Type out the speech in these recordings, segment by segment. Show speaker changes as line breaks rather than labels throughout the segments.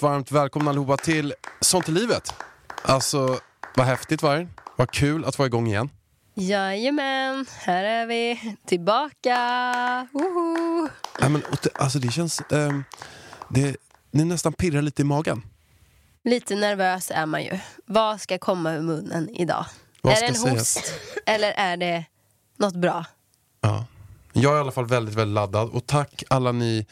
Varmt, varmt välkomna allihopa till Sånt i livet. Alltså, vad häftigt var det? Vad kul att vara igång igen.
Jajamän, här är vi tillbaka. Woho!
Ja, men, alltså, det känns... ehm, det, det nästan pirrar lite i magen.
Lite nervös är man ju. Vad ska komma ur munnen idag?
Vad
är det en host eller är det något bra?
Ja. Jag är i alla fall väldigt, väldigt laddad. Och tack alla ni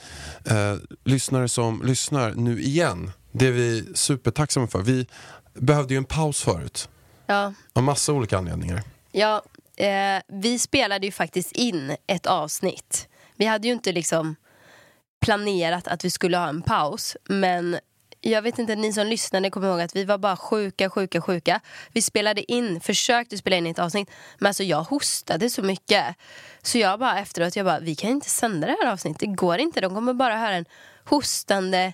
eh, lyssnare som lyssnar nu igen. Det är vi supertacksamma för. Vi behövde ju en paus förut.
Ja,
Av massa olika anledningar.
ja eh, vi spelade ju faktiskt in ett avsnitt. Vi hade ju inte liksom planerat att vi skulle ha en paus. Men jag vet inte, ni som lyssnade kommer ihåg att vi var bara sjuka, sjuka, sjuka. Vi spelade in, försökte spela in ett avsnitt. Men alltså jag hostade så mycket. Så jag bara efteråt, jag bara, vi kan inte sända det här avsnittet. Det går inte, de kommer bara höra en hostande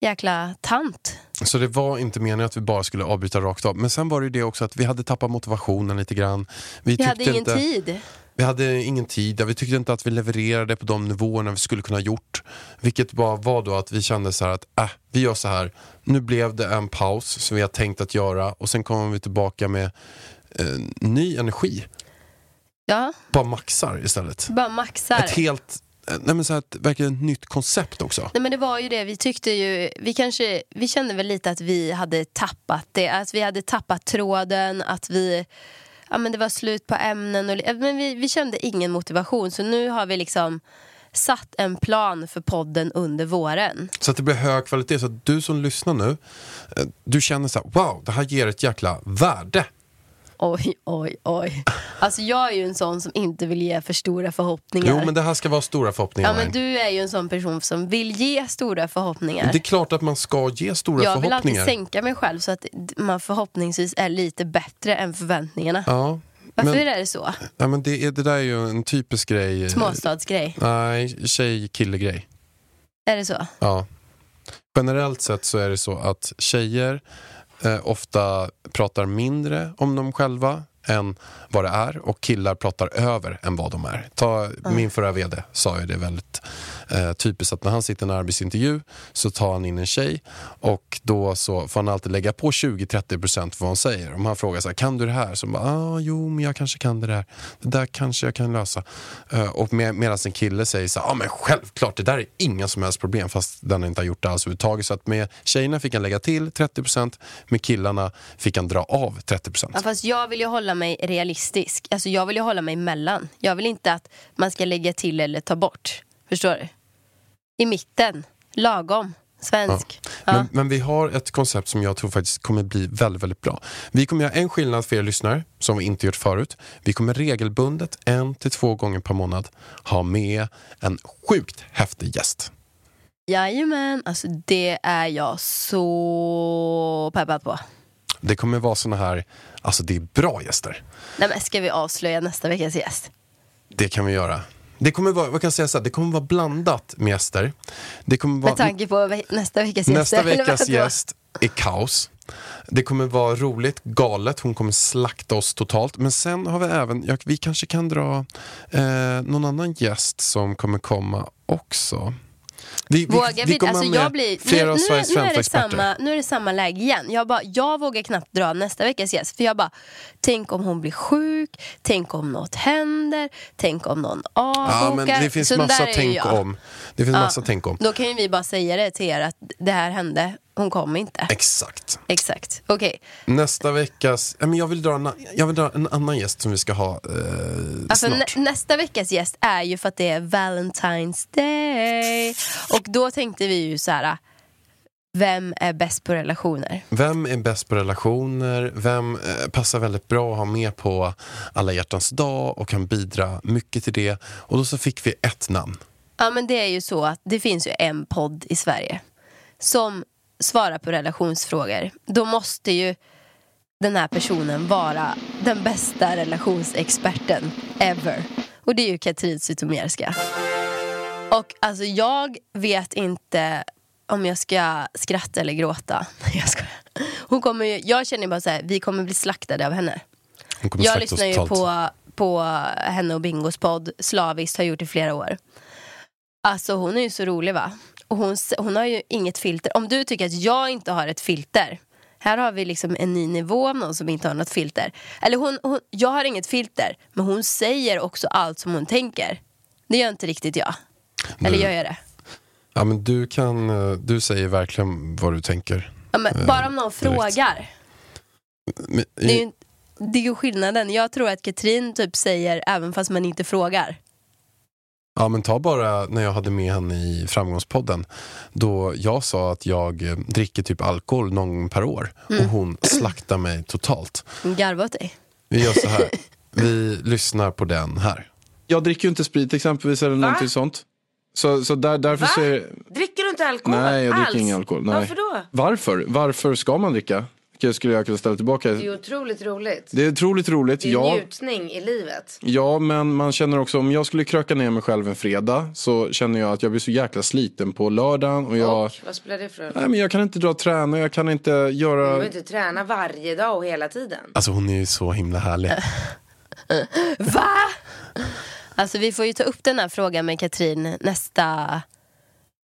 jäkla tant.
Så det var inte meningen att vi bara skulle avbryta rakt av. Men sen var det ju det också att vi hade tappat motivationen lite grann. Vi,
Vi hade ingen
inte,
tid.
Vi hade ingen tid, vi tyckte inte att vi levererade på de nivåerna vi skulle kunna ha gjort. Vilket bara var då att vi kände så här att äh, vi gör så här. Nu blev det en paus som vi har tänkt att göra och sen kommer vi tillbaka med eh, ny energi.
Ja,
Bara maxar istället.
bara maxar.
Ett helt, nej men så här, verkligen ett nytt koncept också.
Nej men det var ju det, vi tyckte ju, vi kanske, vi kände väl lite att vi hade tappat det, att vi hade tappat tråden, att vi, ja men det var slut på ämnen och, men vi, vi kände ingen motivation så nu har vi liksom satt en plan för podden under våren.
Så att det blir hög kvalitet. Så att du som lyssnar nu, eh, du känner så här, wow, det här ger ett jäkla värde.
Oj, oj, oj. Alltså jag är ju en sån som inte vill ge för stora förhoppningar.
Jo men det här ska vara stora förhoppningar.
ja men du är ju en sån person som vill ge stora förhoppningar.
Det är klart att man ska ge stora
jag vill alltid
förhoppningar.
sänka mig själv så att man förhoppningsvis är lite bättre än förväntningarna.
Ja,
Varför
men,
är det så?
ja, men det, är, det där är ju en typisk grej.
Småstadsgrej.
Nej, tjej-kille-grej.
Är det så?
Ja. Generellt sett så är det så att tjejer eh, ofta pratar mindre om dem själva än vad det är och killar pratar över än vad de är. Ta, Min förra vd sa ju det väldigt eh, typiskt att när han sitter i en arbetsintervju så tar han in en tjej och då så får han alltid lägga på 20-30% för vad hon säger. Om han frågar så här, kan du det här? Så bara, ah, jo men jag kanske kan det där. Det där kanske jag kan lösa. Eh, och med, medan en kille säger så här, ah, men självklart det där är inga som helst problem fast den inte har gjort det alls överhuvudtaget. Så att med tjejerna fick han lägga till 30%, med killarna fick han dra av 30%.
Ja, fast jag vill ju hålla mig realistisk. Alltså jag vill ju hålla mig mellan. Jag vill inte att man ska lägga till eller ta bort. Förstår du? I mitten. Lagom. Svensk. Ja.
Men, men vi har ett koncept som jag tror faktiskt kommer bli väldigt, väldigt bra. Vi kommer göra en skillnad för er lyssnare, som vi inte gjort förut. Vi kommer regelbundet, en till två gånger per månad, ha med en sjukt häftig gäst.
Jajamän. Alltså det är jag så peppad på.
Det kommer vara såna här, alltså det är bra gäster.
Nej, men ska vi avslöja nästa veckas gäst?
Det kan vi göra. Det kommer vara, vad kan jag säga så här, det kommer vara blandat med gäster. Det kommer vara,
Med tanke på ve- nästa veckas gäst.
Nästa veckas gäst är kaos. Det kommer vara roligt, galet, hon kommer slakta oss totalt. Men sen har vi även, ja, vi kanske kan dra eh, någon annan gäst som kommer komma också. Vi,
Vågar vi,
kommer
alltså jag blir,
flera
nu,
av
nu,
Sveriges
nu, är
främsta
det
experter.
samma, nu är det samma läge igen. Jag, bara, jag vågar knappt dra nästa veckas gäst. För jag bara, tänk om hon blir sjuk, tänk om något händer, tänk om någon avbokar.
Ja, men det finns
Så
massa tänk om. Det finns
Ja.
massa tänk om.
Då kan ju vi bara säga det till er att det här hände hon kommer inte.
Exakt.
Exakt. Okej.
Nästa veckas... men Jag vill dra en, jag vill dra en annan gäst som vi ska ha eh,
Alltså,
snart.
nä nästa veckas gäst är ju för att det är Valentine's Day. Och då tänkte vi ju så här. Vem är bäst på relationer?
Vem är bäst på relationer? Vem eh, passar väldigt bra att ha med på alla hjärtans dag och kan bidra mycket till det? Och då så fick vi ett namn.
Ja men det är ju så att det finns ju en podd i Sverige som svarar på relationsfrågor. Då måste ju den här personen vara den bästa relationsexperten ever. Och det är ju Katrin Zytomierska. Och alltså jag vet inte om jag ska skratta eller gråta. Jag, ska. Hon kommer ju, jag känner bara så här, vi kommer bli slaktade av henne. Jag lyssnar ju på, på henne och Bingos podd slaviskt, har gjort i flera år. Alltså hon är ju så rolig va? Och hon, hon har ju inget filter. Om du tycker att jag inte har ett filter, här har vi liksom en ny nivå av någon som inte har något filter. Eller hon, hon, jag har inget filter, men hon säger också allt som hon tänker. Det gör inte riktigt jag. Eller
Nu-
gör jag det?
Ja, men du, kan, eh, du säger verkligen vad du tänker.
Ja, men bara om någon frågar.
Men,
Det är ju, det är ju skillnaden. Jag tror att Katrin typ säger även fast man inte frågar.
Ja men ta bara när jag hade med henne i Framgångspodden Då jag sa att jag eh, dricker typ alkohol någon gång per år
Mm.
Och hon slaktar mig totalt
Garva åt dig.
Vi gör så här Vi lyssnar på den här
Jag dricker ju inte sprit exempelvis eller någonting sånt. Så, så där, därför
Va?
så är
Dricker du inte alkohol
Nej, jag dricker
alls?
ingen alkohol. Nej.
Varför då?
Varför? Varför ska man dricka? Det skulle jag kunna ställa tillbaka.
Det är otroligt roligt.
Det är otroligt roligt.
Det är
Ja,
njutning i livet.
ja, men man känner också om jag skulle kröka ner mig själv en fredag så känner jag att jag blir så jäkla sliten på lördagen och jag,
Och vad spelar det för roll?
nej, men jag kan inte dra och träna, jag kan inte
Du
göra
behöver inte träna varje dag och hela tiden.
Alltså hon är ju så himla härlig
Va? Alltså vi får ju ta upp den här frågan med Katrin nästa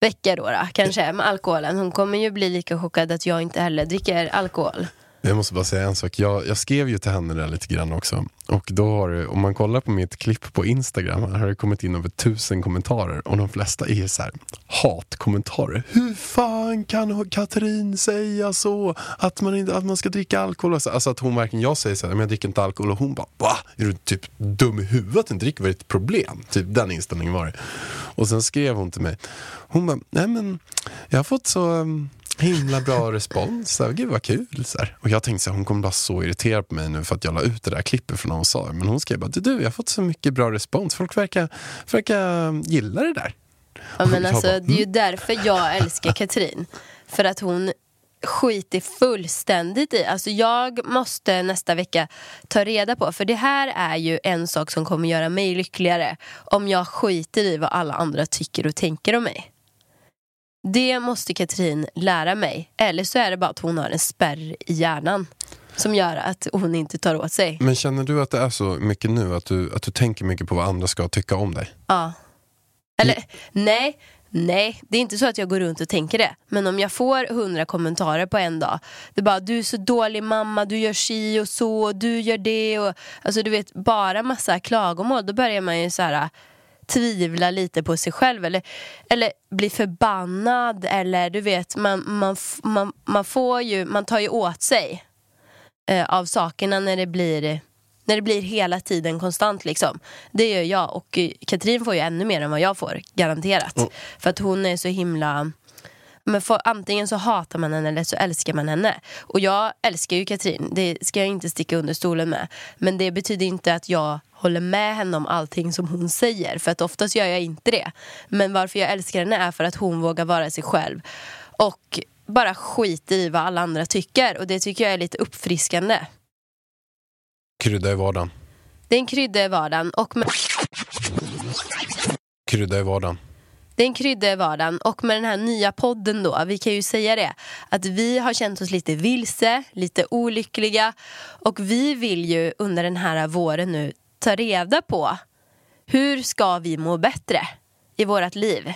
vecka då, då kanske med alkoholen. Hon kommer ju bli lika chockad att jag inte heller dricker alkohol.
Jag måste bara säga en sak, jag, jag skrev ju till henne där lite grann också Och då har det, om man kollar på mitt klipp på Instagram här har det kommit in över tusen kommentarer Och de flesta är så här hatkommentarer Hur fan kan Katrin säga så? Att man, inte, att man ska dricka alkohol? Alltså, alltså att hon verkligen, jag säger så här, men jag dricker inte alkohol Och hon bara, va? Är du typ dum i huvudet Du dricker? Vad är ett problem? Typ den inställningen var det Och sen skrev hon till mig Hon bara, nej men jag har fått så um, himla bra respons. Så här, Gud vad kul. Så här. Och jag tänkte här, hon kommer bara så irriterad på mig nu för att jag la ut det där klippet från när hon sa det. Men hon skrev bara, du, du jag har fått så mycket bra respons. Folk verkar, verkar gilla det där.
Ja, men alltså,
bara,
det är ju därför jag älskar Katrin. För att hon skiter fullständigt i. Alltså jag måste nästa vecka ta reda på, för det här är ju en sak som kommer göra mig lyckligare. Om jag skiter i vad alla andra tycker och tänker om mig. Det måste Katrin lära mig. Eller så är det bara att hon har en spärr i hjärnan. Som gör att hon inte tar åt sig.
Men känner du att det är så mycket nu? Att du, att du tänker mycket på vad andra ska tycka om dig?
Ja. Eller nej, nej, det är inte så att jag går runt och tänker det. Men om jag får hundra kommentarer på en dag. Det är bara, du är så dålig mamma, du gör si och så, du gör det. Och, alltså du vet, bara massa klagomål. Då börjar man ju så här tvivla lite på sig själv eller, eller bli förbannad eller du vet man, man, man, man får ju, man tar ju åt sig eh, av sakerna när det blir när det blir hela tiden konstant liksom. Det gör jag och Katrin får ju ännu mer än vad jag får, garanterat.
Mm.
För att hon är så himla men för, antingen så hatar man henne eller så älskar man henne. Och jag älskar ju Katrin, det ska jag inte sticka under stolen med. Men det betyder inte att jag håller med henne om allting som hon säger. För att oftast gör jag inte det. Men varför jag älskar henne är för att hon vågar vara sig själv. Och bara skiter i vad alla andra tycker. Och det tycker jag är lite uppfriskande.
Krydda i vardagen.
Det är en krydda i vardagen. Och med,
Krydda i vardagen
det är en krydda i vardagen. Och med den här nya podden då, vi kan ju säga det, att vi har känt oss lite vilse, lite olyckliga. Och vi vill ju under den här våren nu ta reda på hur ska vi må bättre i vårt liv?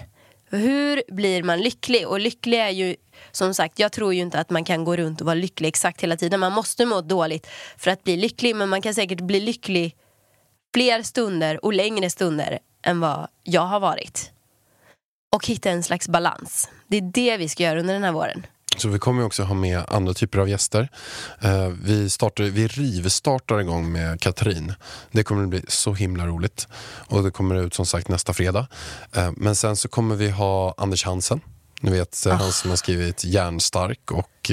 Hur blir man lycklig? Och lycklig är ju, som sagt, jag tror ju inte att man kan gå runt och vara lycklig exakt hela tiden. Man måste må dåligt för att bli lycklig, men man kan säkert bli lycklig fler stunder och längre stunder än vad jag har varit. Och hitta en slags balans. Det är det vi ska göra under den här våren.
Så vi kommer också ha med andra typer av gäster. Eh, vi, startar, vi rivstartar igång med Katrin. Det kommer att bli så himla roligt. Och det kommer ut som sagt nästa fredag. Eh, men sen så kommer vi ha Anders Hansen. Ni vet, eh, han som har skrivit Järnstark och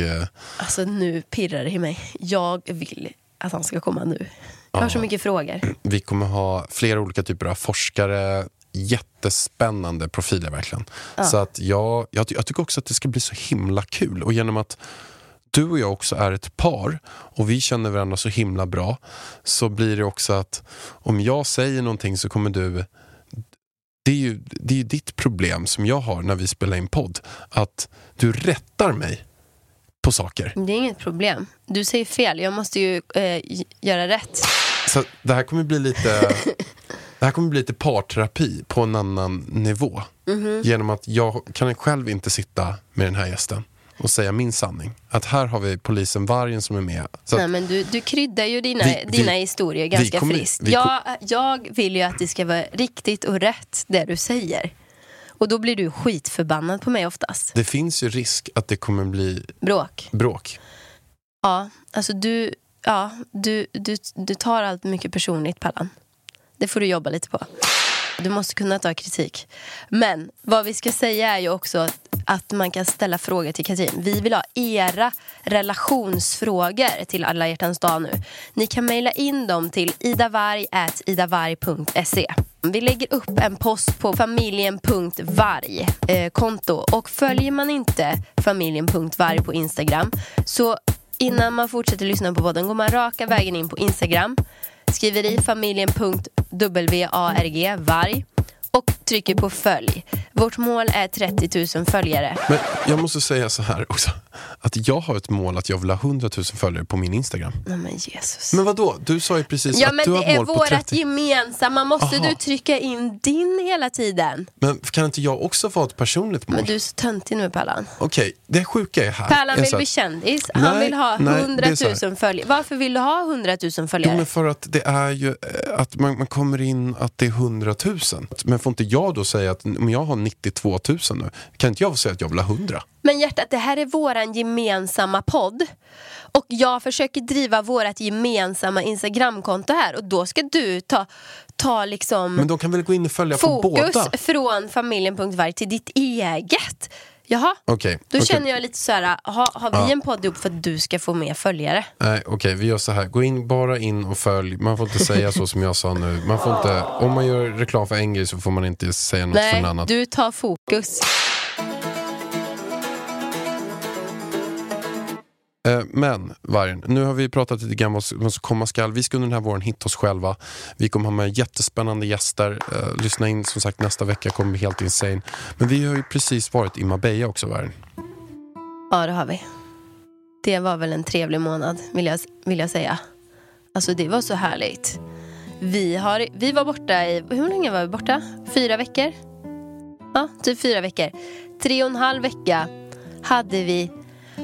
Alltså nu pirrar det i mig. Jag vill att han ska komma nu. Jag har så mycket frågor.
vi kommer ha flera olika typer av forskare. Jättespännande profiler verkligen. Så att jag, jag, jag tycker också att det ska bli så himla kul. Och genom att du och jag också är ett par och vi känner varandra så himla bra så blir det också att om jag säger någonting så kommer du det är, ju, det är ju ditt problem som jag har när vi spelar in podd. Att du rättar mig på saker.
Det är inget problem. Du säger fel. Jag måste ju eh, göra rätt.
Så det här kommer bli lite Det här kommer bli lite parterapi på en annan nivå.
Mhm.
Genom att jag kan själv inte sitta med den här gästen och säga min sanning. Att här har vi polisen Vargen som är med. Så
Nej, men du, du kryddar ju dina,
Vi- vi-
dina historier ganska
kommer-
friskt.
vi
jag, jag vill ju att det ska vara riktigt och rätt det du säger. Och då blir du skitförbannad på mig oftast.
det finns ju risk att det kommer bli
Bråk.
bråk.
Ja, alltså du, ja, du, du, du tar allt mycket personligt Pallan. Det får du jobba lite på. Du måste kunna ta kritik. Men vad vi ska säga är ju också att, att man kan ställa frågor till Katrin. Vi vill ha era relationsfrågor till alla hjärtans dag nu. Ni kan mejla in dem till idavarg.idavarg.se. Vi lägger upp en post på familjen.varg eh, konto och följer man inte familjen.varg på Instagram så innan man fortsätter lyssna på podden går man raka vägen in på Instagram skriver i familjen.warg varg och trycker på följ. Vårt mål är 30 000 följare.
Men jag måste säga så här också. Att jag har ett mål att jag vill ha 100 000 följare på min Instagram.
Nej men Jesus.
Men vad då? Du sa ju precis
Ja
att
men
du har
det
ett
är
mål på
vårat
30.
gemensamma. Måste
Aha.
du trycka in din hela tiden?
Men kan inte jag också få ett personligt mål?
Men du är så töntig nu Pallan.
Okej, det sjuka är här.
Pärlan
är
vill bli kändis. Han
Nej,
vill ha
nej,
100
det är så här.
000 följare. Varför vill du ha 100 000
Jo,
följare?
men för att det är ju eh, att man, man kommer in att det är 100 000. Men får inte jag då säga att om jag har 92 000 nu, kan inte jag få säga att jag vill ha 100?
Men hjärtat, det här är våran gemensamma podd. Och jag försöker driva vårat gemensamma Instagramkonto här. Och då ska du ta, ta liksom
Men de kan väl gå in och följa på
fokus
båda?
från familjen.varg till ditt eget. Jaha,
Okej,
då
okej.
känner jag lite så här, ha, har vi en podd ihop för att du ska få mer följare?
Nej, okej, vi gör så här. Gå in, bara in och följ. Man får inte säga så som jag sa nu. Man får inte, om man gör reklam för en grej så får man inte säga något för en
Nej,
annan.
du tar fokus.
Eh, men Vargen, nu har vi pratat lite grann om vad som komma skall. Vi ska under den här våren hitta oss själva. Vi kommer ha med jättespännande gäster. Eh, lyssna in som sagt nästa vecka kommer bli helt insane. Men vi har ju precis varit i Marbella också Vargen.
Ja, det har vi. Det var väl en trevlig månad, vill jag, vill jag säga. Alltså, det var så härligt. Vi, har, vi var borta i, hur länge var vi borta? Fyra veckor? Ja, typ fyra veckor. Tre och en halv vecka hade vi,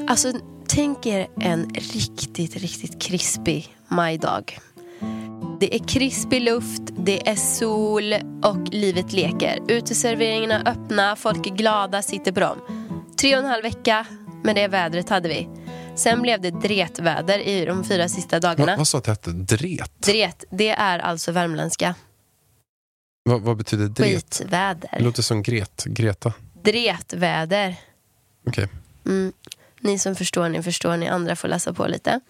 alltså tänk er en riktigt, riktigt krispig majdag. Det är krispig luft, det är sol och livet leker. Uteserveringarna är öppna, folk är glada, sitter på dem. Tre och en halv vecka med det vädret hade vi. Sen blev det dretväder i de fyra sista dagarna.
Va, vad sa att det hette? Dret?
Dret, det är alltså värmländska.
Va, vad betyder dret? Det
Skitväder.
låter som Gret, Greta.
Dretväder.
Okej.
Mm. Ni som förstår, ni förstår, ni andra får läsa på lite.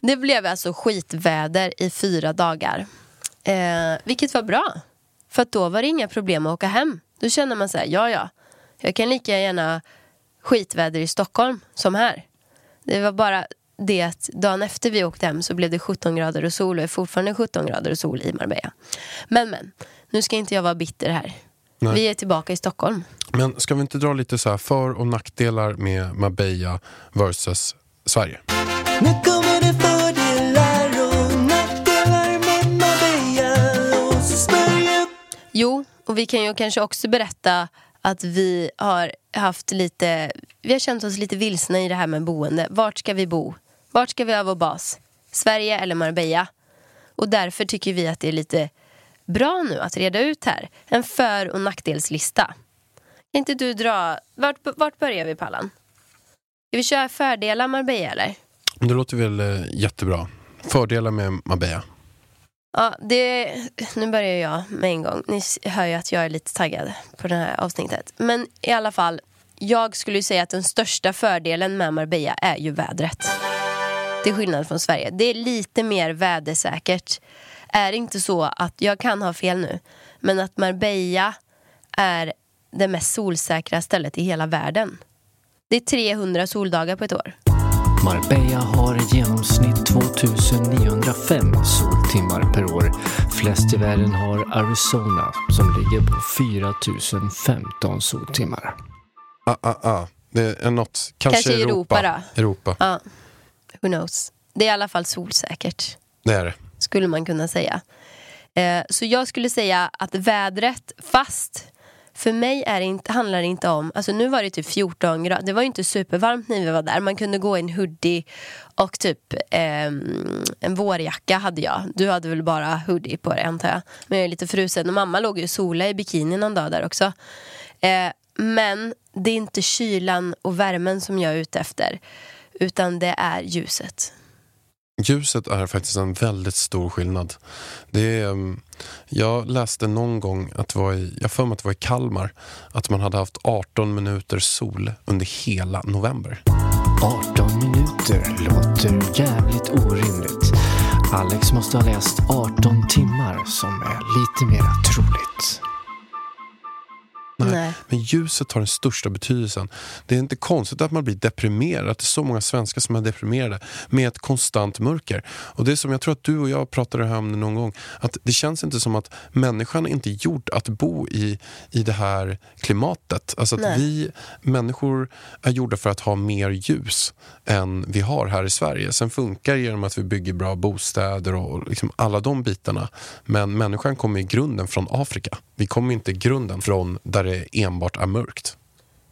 Det blev alltså skitväder i fyra dagar. Eh, vilket var bra. För att då var det inga problem att åka hem. Då kände man så här, ja ja, jag kan lika gärna skitväder i Stockholm som här. Det var bara det att dagen efter vi åkte hem så blev det 17 grader och sol och är fortfarande 17 grader och sol i Marbella. Men men, nu ska inte jag vara bitter här.
Nej.
Vi är tillbaka i Stockholm.
Men ska vi inte dra lite så här för och nackdelar med Marbella versus Sverige?
Nu kommer det fördelar och nackdelar med Marbella och Sverige
Jo, och vi kan ju kanske också berätta att vi har haft lite, vi har känt oss lite vilsna i det här med boende. Vart ska vi bo? Vart ska vi ha vår bas? Sverige eller Marbella? Och därför tycker vi att det är lite bra nu att reda ut här. En för och nackdelslista. Kan inte du dra, vart, vart börjar vi Pallan? Ska vi köra fördelar Marbella eller?
Det låter väl eh, jättebra. Fördelar med Marbella.
Ja, det, nu börjar jag med en gång. Ni hör ju att jag är lite taggad på det här avsnittet. Men i alla fall, jag skulle säga att den största fördelen med Marbella är ju vädret. Till skillnad från Sverige. Det är lite mer vädersäkert. Är det inte så att, jag kan ha fel nu, men att Marbella är det mest solsäkra stället i hela världen. Det är 300 soldagar på ett år.
Marbella har i genomsnitt 2905 soltimmar per år. Flest i världen har Arizona som ligger på 4015 soltimmar.
Ah, ah, ah. Det är något, kanske,
Kanske Europa
Europa.
då.
Europa,
Ja, who knows. Det är i alla fall solsäkert.
det är det
skulle man kunna säga. Eh, så jag skulle säga att vädret, fast för mig är det inte, handlar det inte om, alltså nu var det typ 14 grader, det var ju inte supervarmt när vi var där. Man kunde gå i en hoodie och typ eh, en vårjacka hade jag. Du hade väl bara hoodie på dig antar jag. Men jag är lite frusen och mamma låg ju och sola i bikini någon dag där också. Eh, men det är inte kylan och värmen som jag är ute efter. Utan det är ljuset.
Ljuset är faktiskt en väldigt stor skillnad. Det är, ehm, jag läste någon gång, att det var i, jag för mig att det var i Kalmar, att man hade haft 18 minuter sol under hela november.
18 minuter låter jävligt orimligt. Alex måste ha läst 18 timmar som är lite mer troligt.
Nej.
Nej.
Men ljuset har den största betydelsen. Det är inte konstigt att man blir deprimerad, att det är så många svenskar som är deprimerade med ett konstant mörker. Och det är som jag tror att du och jag pratade om det någon gång, att det känns inte som att människan är inte gjord att bo i, i det här klimatet. Alltså att
Nej.
vi människor är gjorda för att ha mer ljus än vi har här i Sverige. Sen funkar det genom att vi bygger bra bostäder och liksom alla de bitarna. Men människan kommer i grunden från Afrika. Vi kommer inte i grunden från där det enbart är mörkt.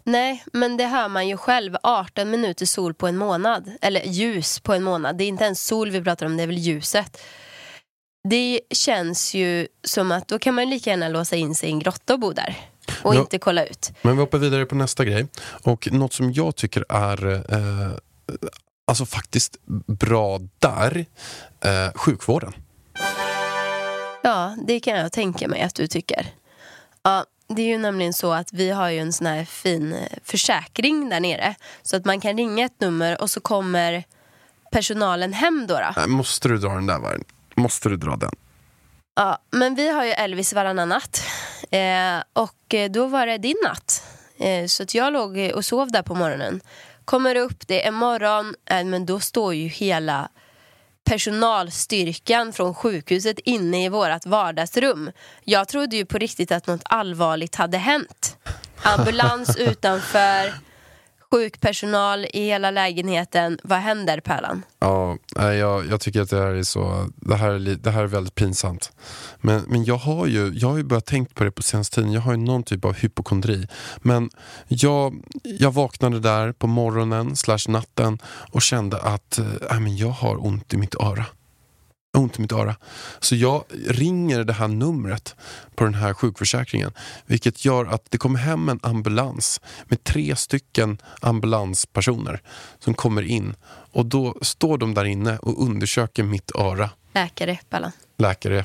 Nej, men det hör man ju själv. 18 minuter sol på en månad. Eller ljus på en månad. Det är inte ens sol vi pratar om, det är väl ljuset. Det känns ju som att då kan man lika gärna låsa in sig i en grotta och bo där. Och
Ja.
inte kolla ut.
Men vi hoppar vidare på nästa grej. Och något som jag tycker är eh, alltså faktiskt bra där, eh, sjukvården.
Ja, det kan jag tänka mig att du tycker. Ja, det är ju nämligen så att vi har ju en sån här fin eh, försäkring där nere. Så att man kan ringa ett nummer och så kommer personalen hem då. då.
Nej, måste du dra den där vargen? Måste du dra den?
Ja, men vi har ju Elvis varannan natt. Eh, och eh, då var det din natt. Eh, så att jag låg och sov där på morgonen. Kommer upp, det är morgon, eh, men då står ju hela personalstyrkan från sjukhuset inne i vårt vardagsrum. Jag trodde ju på riktigt att något allvarligt hade hänt. Ambulans utanför, sjukpersonal i hela lägenheten. Vad händer Pärlan?
Ja, jag, jag tycker att det här är så det här är, det här är väldigt pinsamt. Men, men jag har ju jag har ju börjat tänkt på det på senaste tiden. Jag har ju någon typ av hypokondri. Men jag, jag vaknade där på morgonen slash natten och kände att äh, men jag har ont i mitt öra. Ont i mitt öra. Så jag ringer det här numret på den här sjukförsäkringen. Vilket gör att det kommer hem en ambulans med tre stycken ambulanspersoner som kommer in. Och då står de där inne och undersöker mitt öra,
Läkare Pärlan.
läkare.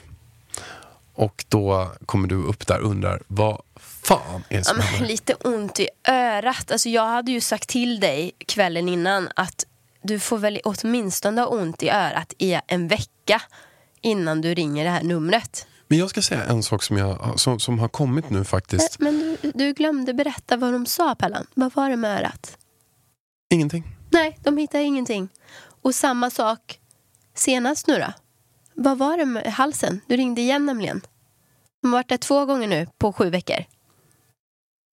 Och då kommer du upp där och undrar, vad fan är det
Ja,
som händer?
lite ont i örat. Alltså, jag hade ju sagt till dig kvällen innan att du får väl åtminstone ha ont i örat i en vecka innan du ringer det här numret.
Men jag ska säga en sak som, jag, som, som har kommit nu faktiskt.
Men du, du glömde berätta vad de sa Pellan. Vad var det med örat?
Ingenting.
Nej, de hittade ingenting. Och samma sak senast nu då. Vad var det med halsen? Du ringde igen nämligen. De har varit där två gånger nu på sju veckor.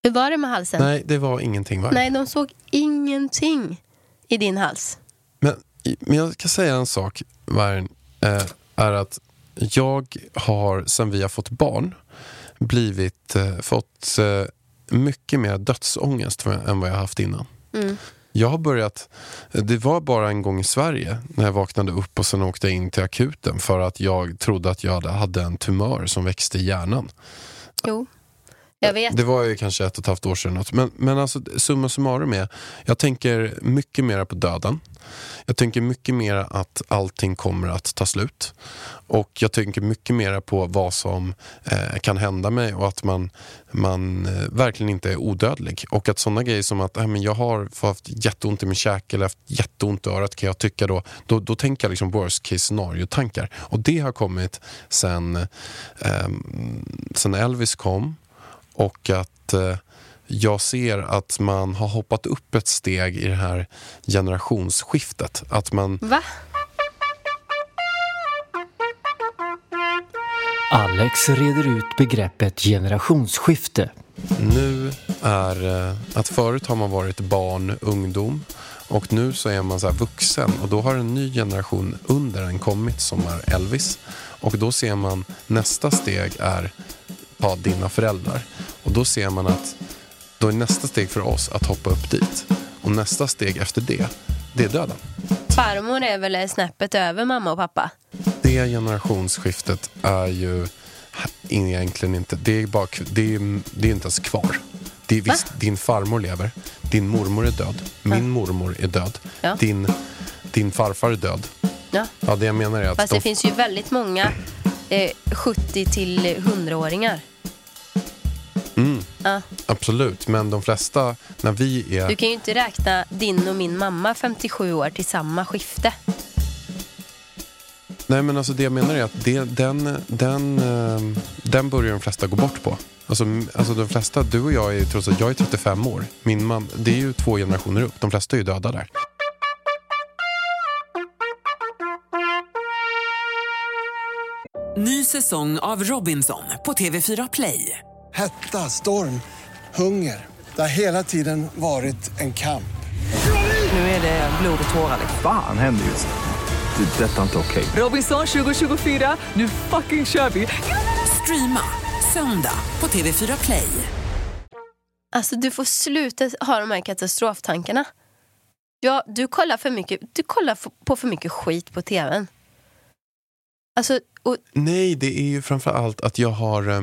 Hur var det med halsen?
Nej, det var ingenting. Va?
Nej, de såg ingenting i din hals.
Men, men jag ska säga en sak, Vargen, eh, är att jag har, sen vi har fått barn, blivit, eh, fått eh, mycket mer dödsångest än vad jag haft innan.
Mm.
Jag har börjat, det var bara en gång i Sverige när jag vaknade upp och sen åkte jag in till akuten för att jag trodde att jag hade en tumör som växte i hjärnan.
Jo. Jag vet.
Det var ju kanske ett och ett halvt år sedan. något. Men, men alltså, summa summarum är, jag tänker mycket mer på döden. Jag tänker mycket mer att allting kommer att ta slut. Och jag tänker mycket mer på vad som eh, kan hända mig och att man, man eh, verkligen inte är odödlig. Och att sådana grejer som att äh, men jag har haft jätteont i min käke eller haft jätteont i örat kan jag tycka då, då, då tänker jag liksom worst case scenario-tankar. Och det har kommit sen, eh, sen Elvis kom och att eh, jag ser att man har hoppat upp ett steg i det här generationsskiftet. Att man,
Va?
Alex reder ut begreppet generationsskifte.
nu är eh, att förut har man varit barn, ungdom och nu så är man så här vuxen och då har en ny generation under en kommit som är Elvis och då ser man nästa steg är ta dina föräldrar och då ser man att då är nästa steg för oss att hoppa upp dit och nästa steg efter det, det är döden.
Farmor är väl snäppet över mamma och pappa?
Det generationsskiftet är ju egentligen inte, det är, bara, det är, det är inte ens kvar. Det är visst, din farmor lever, din mormor är död, min mormor är död,
Ja.
din, din farfar är död.
Ja.
Ja, det jag menar är att
Fast
de,
det finns ju väldigt många eh, 70 till 100-åringar.
mm,
Ja.
absolut, men de flesta, när vi är...
Du kan ju inte räkna din och min mamma 57 år till samma skifte.
Nej men alltså det jag menar är att det, den, den, eh, den börjar de flesta gå bort på. Alltså, alltså de flesta, du och jag är trots att jag är 35 år. Min mam, det är ju två generationer upp. De flesta är ju döda där.
Ny säsong av Robinson på TV4 Play.
Hetta, storm, hunger. Det har hela tiden varit en kamp.
Nu är det blod och tårar. liksom.
Fan händer just nu. Det. är Detta är inte okej.
Robinson 2024, nu fucking kör vi! Streama söndag på TV4 Play.
Alltså du får sluta ha de här katastroftankarna. Ja, du kollar för mycket, du kollar på för mycket skit på tvn. Alltså, och,
Nej, det är ju framför allt att jag har eh,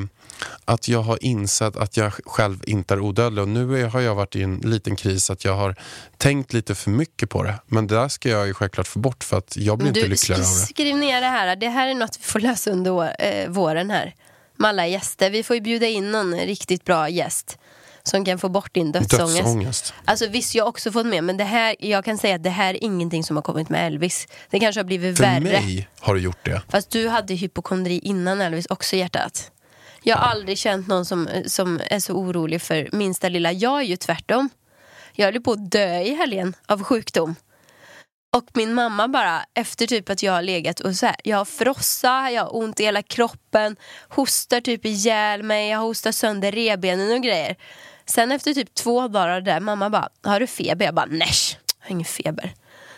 att jag har insett att jag själv inte är odödlig och nu har jag varit i en liten kris att jag har tänkt lite för mycket på det. Men det där ska jag ju självklart få bort för att jag blir inte
du,
lyckligare av det.
skriv ner det här. Det här är något vi får lösa under eh, våren här. Med alla gäster. Vi får ju bjuda in någon riktigt bra gäst. Som kan få bort din dödsångest.
Dödsångest.
Alltså visst, jag har också fått med, men det här, jag kan säga att det här är ingenting som har kommit med Elvis. Det kanske har blivit
För
värre.
mig har det gjort det.
Fast du hade hypokondri innan Elvis också hjärtat. Jag har aldrig känt någon som, som är så orolig för minsta lilla. Jag är ju tvärtom. Jag höll på att dö i helgen av sjukdom. Och min mamma bara, efter typ att jag har legat och så här, jag har frossa, jag har ont i hela kroppen, hostar typ ihjäl mig, jag hostar sönder revbenen och grejer. Sen efter typ två dagar där, mamma bara, har du feber? Jag bara, nej, jag har ingen feber.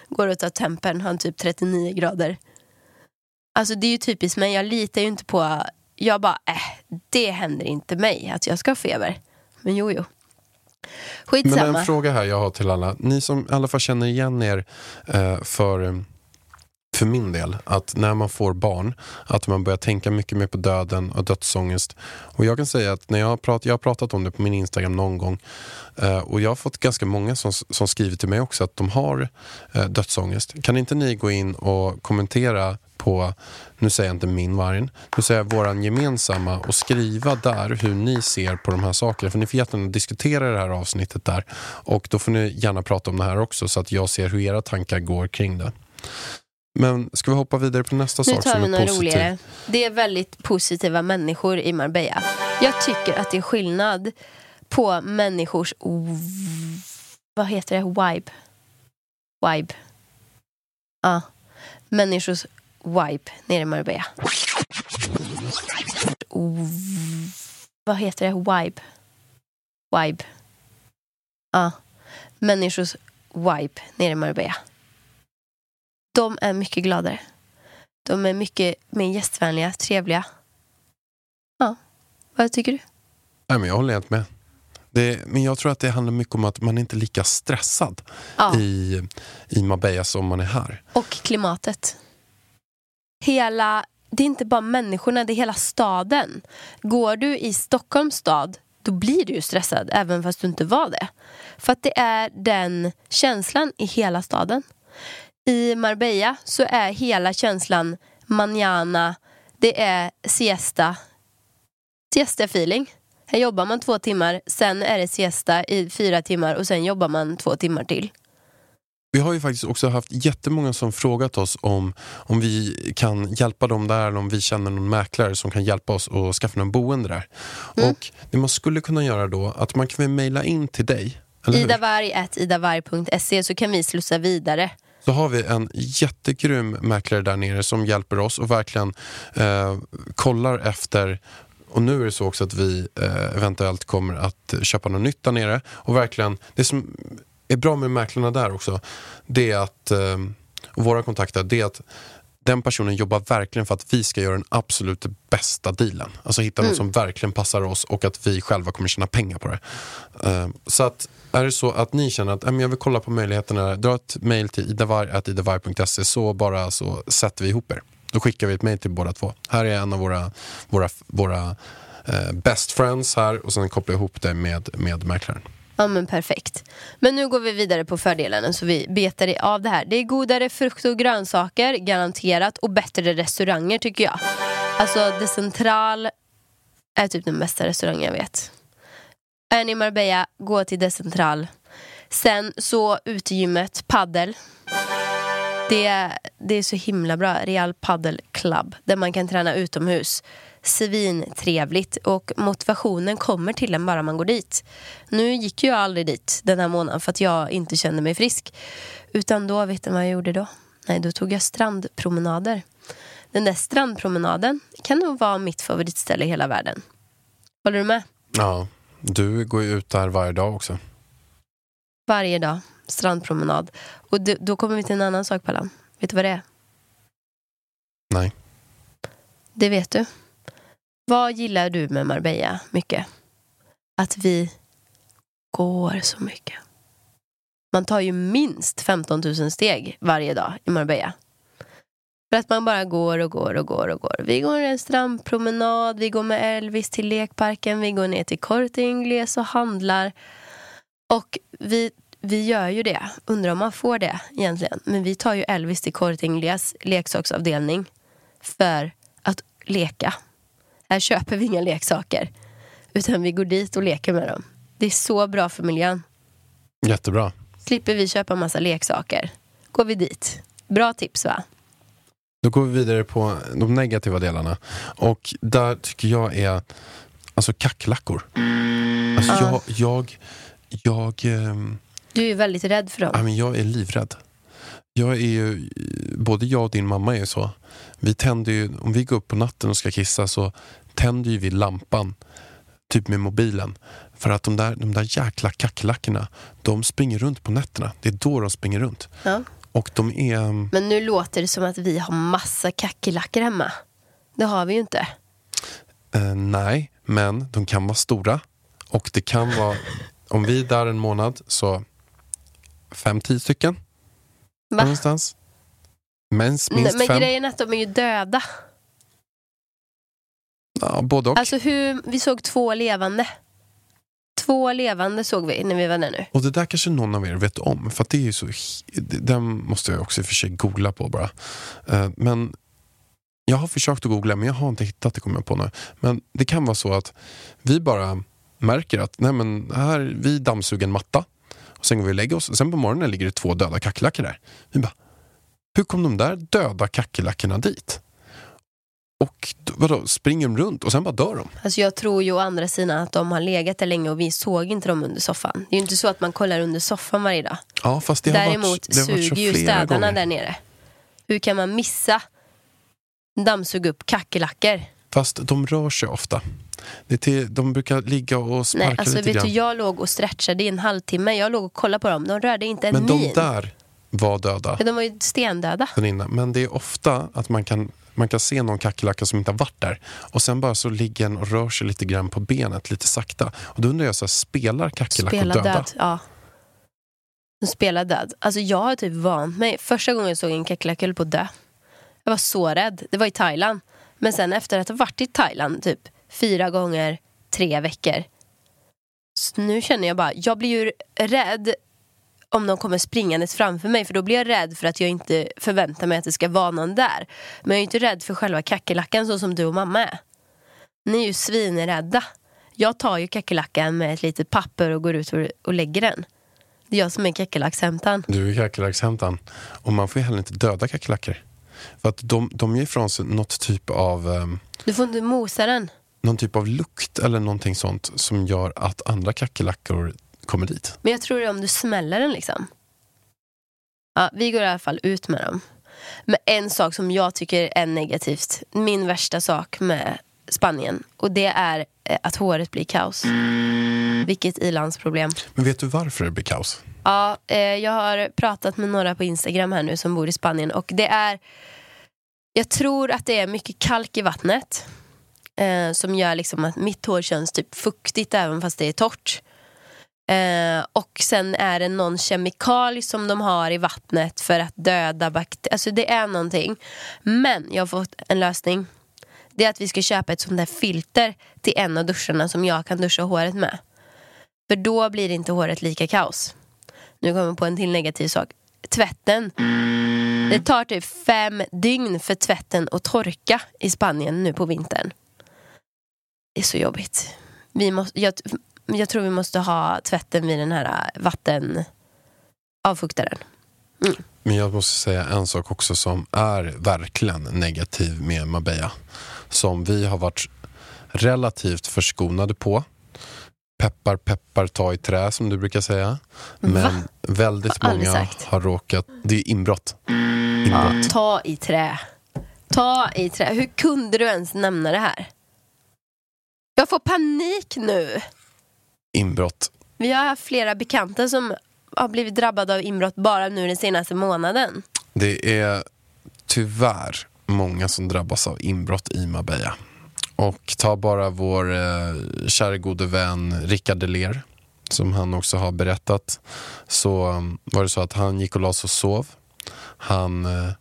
Går och tar tempen, har typ 39 grader. Alltså det är ju typiskt mig, jag litar ju inte på, jag bara, äh, det händer inte mig att jag ska ha feber. Men jo, jo.
Men
Skitsamma.
en fråga här jag har till alla. Ni som i alla fall känner igen er eh, för, för min del, att när man får barn, att man börjar tänka mycket mer på döden och dödsångest. Och jag kan säga att när jag har, prat, jag har pratat om det på min Instagram någon gång eh, och jag har fått ganska många som, som skriver till mig också att de har eh, dödsångest. Kan inte ni gå in och kommentera på, nu säger jag inte min vargen, nu säger jag våran gemensamma och skriva där hur ni ser på de här sakerna. För ni får jättegärna diskutera det här avsnittet där. Och då får ni gärna prata om det här också så att jag ser hur era tankar går kring det. Men ska vi hoppa vidare på nästa
Nu
sak som är positiv?
roligare. Det är väldigt positiva människor i Marbella. Jag tycker att det är skillnad på människors... Vad heter det? Vibe. Vibe. Ja. Människors vibe nere i Marbella. Vad heter det? Vibe. Vibe. Ja. Människors vibe nere i Marbella. De är mycket gladare. De är mycket mer gästvänliga, trevliga. Ja, vad tycker du?
Nej, men jag håller helt med. Det, men jag tror att det handlar mycket om att man inte är lika stressad
Ja.
i, i Marbella som man är här.
Och klimatet. Hela, det är inte bara människorna, det är hela staden. Går du i Stockholms stad, då blir du ju stressad även fast du inte var det. För att det är den känslan i hela staden. I Marbella så är hela känslan manana, det är siesta, siesta-feeling. Här jobbar man två timmar, sen är det siesta i fyra timmar och sen jobbar man två timmar till.
Vi har ju faktiskt också haft jättemånga som frågat oss om, om vi kan hjälpa dem där eller om vi känner någon mäklare som kan hjälpa oss att skaffa någon boende där.
Mm.
Och det man skulle kunna göra då, att man kan väl mejla in till dig.
Idavarg.idavarg.se så kan vi slussa vidare.
Så har vi en jättegrym mäklare där nere som hjälper oss och verkligen eh, kollar efter och nu är det så också att vi eh, eventuellt kommer att köpa något nytt där nere. Och verkligen, det som är bra med mäklarna där också, det är att, eh, och våra kontakter, det är att den personen jobbar verkligen för att vi ska göra den absolut bästa dealen. Alltså hitta något som verkligen passar oss och att vi själva kommer tjäna pengar på det. Eh, så att är det så att ni känner att "Ja, men jag vill kolla på möjligheterna, dra ett mail till idavar.idavar.se så bara så sätter vi ihop er. Då skickar vi ett mail till båda två. Här är en av våra, våra, våra eh, best friends här och sen kopplar jag ihop det med, med mäklaren.
Ja men perfekt. Men nu går vi vidare på fördelarna så vi betar av det här. Det är godare frukt och grönsaker, garanterat, och bättre restauranger tycker jag. Alltså De Central är typ den bästa restaurangen jag vet. Är ni i Marbella, gå till De Central. Sen så utegymmet, paddel. Det, är- det är så himla bra. Real Paddle Club. Där man kan träna utomhus. Svintrevligt. Och motivationen kommer till en bara man går dit. Nu gick jag aldrig dit den här månaden för att jag inte kände mig frisk. Utan då, vet ni vad jag gjorde då? Nej, då tog jag strandpromenader. Den där strandpromenaden kan nog vara mitt favoritställe i hela världen. Håller du med?
Ja, du går ju ut där varje dag också.
Varje dag, strandpromenad. Och det, då kommer vi till en annan sak, Pallan. Vet du vad det är?
Nej.
Det vet du. Vad gillar du med Marbella mycket? Att vi går så mycket. Man tar ju minst 15 000 steg varje dag i Marbella. För att man bara går och går och går och går. Vi går en strandpromenad, vi går med Elvis till lekparken, vi går ner till Corte Inglés och handlar. Och vi, vi gör ju det. Undrar om man får det egentligen. Men vi tar ju Elvis till Corte Inglés leksaksavdelning för att leka. Här köper vi inga leksaker. Utan vi går dit och leker med dem. Det är så bra för miljön.
Jättebra.
Slipper vi köpa massa leksaker. Går vi dit. Bra tips va?
Då går vi vidare på de negativa delarna. Och där tycker jag är alltså kackerlackor. Alltså jag, jag, jag, ehm,
Du är väldigt rädd för
ja,
dem.
men jag är livrädd. Jag är ju, både jag och din mamma är ju så. Vi tänder ju, om vi går upp på natten och ska kissa så tänder ju vi lampan typ med mobilen. För att de där, de där jäkla kackerlackorna, de springer runt på nätterna. Det är då de springer runt.
Ja.
Och de är... ehm,
Men nu låter det som att vi har massa kackerlackor hemma. Det har vi ju inte.
Eh, nej, men de kan vara stora. Och det kan vara, om vi är där en månad, så fem, tio stycken.
Va?
Någonstans. Minst,
Nej, men
fem.
grejen är att de är ju döda.
Ja, både och.
Alltså hur, vi såg två levande. Två levande såg vi när vi var där nu.
Och det där kanske någon av er vet om. För det är ju så, den måste jag också i och för sig googla på bara. Eh, Men jag har försökt att googla men jag har inte hittat det kommer jag på nu. Men det kan vara så att vi bara märker att nej men här, vi dammsuger en matta. Sen går vi och lägger oss. Sen på morgonen ligger det två döda kackerlackor där. Vi bara, hur kom de där döda kackerlackorna dit? Och vadå, springer de runt och sen bara dör de?
Alltså jag tror ju å andra sidan att de har legat där länge och vi såg inte dem under soffan. Det är ju inte så att man kollar under soffan varje dag.
Ja, fast det har
Däremot
varit, det har
suger ju städarna
gånger.
där nere. Hur kan man missa dammsuga upp kackerlackor?
Fast de rör sig ofta. Det till, de brukar ligga och sparka
Nej, alltså
lite
vet
grann.
du, jag låg och stretchade i en halvtimme. Jag låg och kollade på dem. De rörde inte en
Men de
min.
där var döda
De var ju stendöda.
Men det är ofta att man kan, man kan se någon kackerlacka som inte har varit där. Och sen bara så ligger den och rör sig lite grann på benet, lite sakta. Och då undrar jag, så här, spelar kackerlackor
Spela
döda?
död. Ja. De spelar död. Alltså jag har typ vant mig. Första gången jag såg en kackerlacka på att dö. Jag var så rädd. Det var i Thailand. Men sen efter att ha varit i Thailand typ fyra gånger, tre veckor. Så nu känner jag bara, jag blir ju rädd om de kommer springandes framför mig för då blir jag rädd för att jag inte förväntar mig att det ska vara någon där. Men jag är inte rädd för själva kackerlackan så som du och mamma är. Ni är ju svinrädda. Jag tar ju kackerlackan med ett litet papper och går ut och, lägger den. Det är jag som är kackerlackshämtaren.
Du är kackerlackshämtaren. Och man får ju heller inte döda kackerlackor. För att de, de ger ifrån sig något typ av, ehm,
Du får inte mosa den.
Någon typ av lukt eller någonting sånt som gör att andra kackerlackor kommer dit.
Men jag tror det är om du smäller den liksom. Ja, vi går i alla fall ut med dem. Men en sak som jag tycker är negativt, min värsta sak med Spanien, och det är eh, att håret blir kaos. Vilket ilandsproblem.
Men vet du varför det blir kaos?
Ja, eh, jag har pratat med några på Instagram här nu som bor i Spanien och det är Jag tror att det är mycket kalk i vattnet eh, som gör liksom att mitt hår känns typ fuktigt även fast det är torrt. Eh, och sen är det någon kemikalie som de har i vattnet för att döda bakterier. Alltså det är någonting. Men jag har fått en lösning. Det är att vi ska köpa ett sånt där filter till en av duscharna som jag kan duscha håret med. För då blir inte håret lika kaos. Nu kommer jag på en till negativ sak. Tvätten. Det tar typ fem dygn för tvätten att torka i Spanien nu på vintern. Är så jobbigt. Vi måste, jag, jag tror vi måste ha tvätten vid den här vattenavfuktaren.
Men jag måste säga en sak också som är verkligen negativ med Marbella. Som vi har varit relativt förskonade på. Peppar, peppar, ta i trä som du brukar säga. Men
Va?
väldigt
Har
många har råkat... Det är inbrott.
Ja,
Inbrott.
ta i trä. Ta i trä. Hur kunde du ens nämna det här? Jag får panik nu.
Inbrott.
Vi har haft flera bekanta som har blivit drabbade av inbrott bara nu den senaste månaden.
Det är tyvärr många som drabbas av inbrott i Marbella. Och ta bara vår eh, kära gode vän Rickard Deler som han också har berättat. Så var det så att han gick och la sig och sov. Han eh,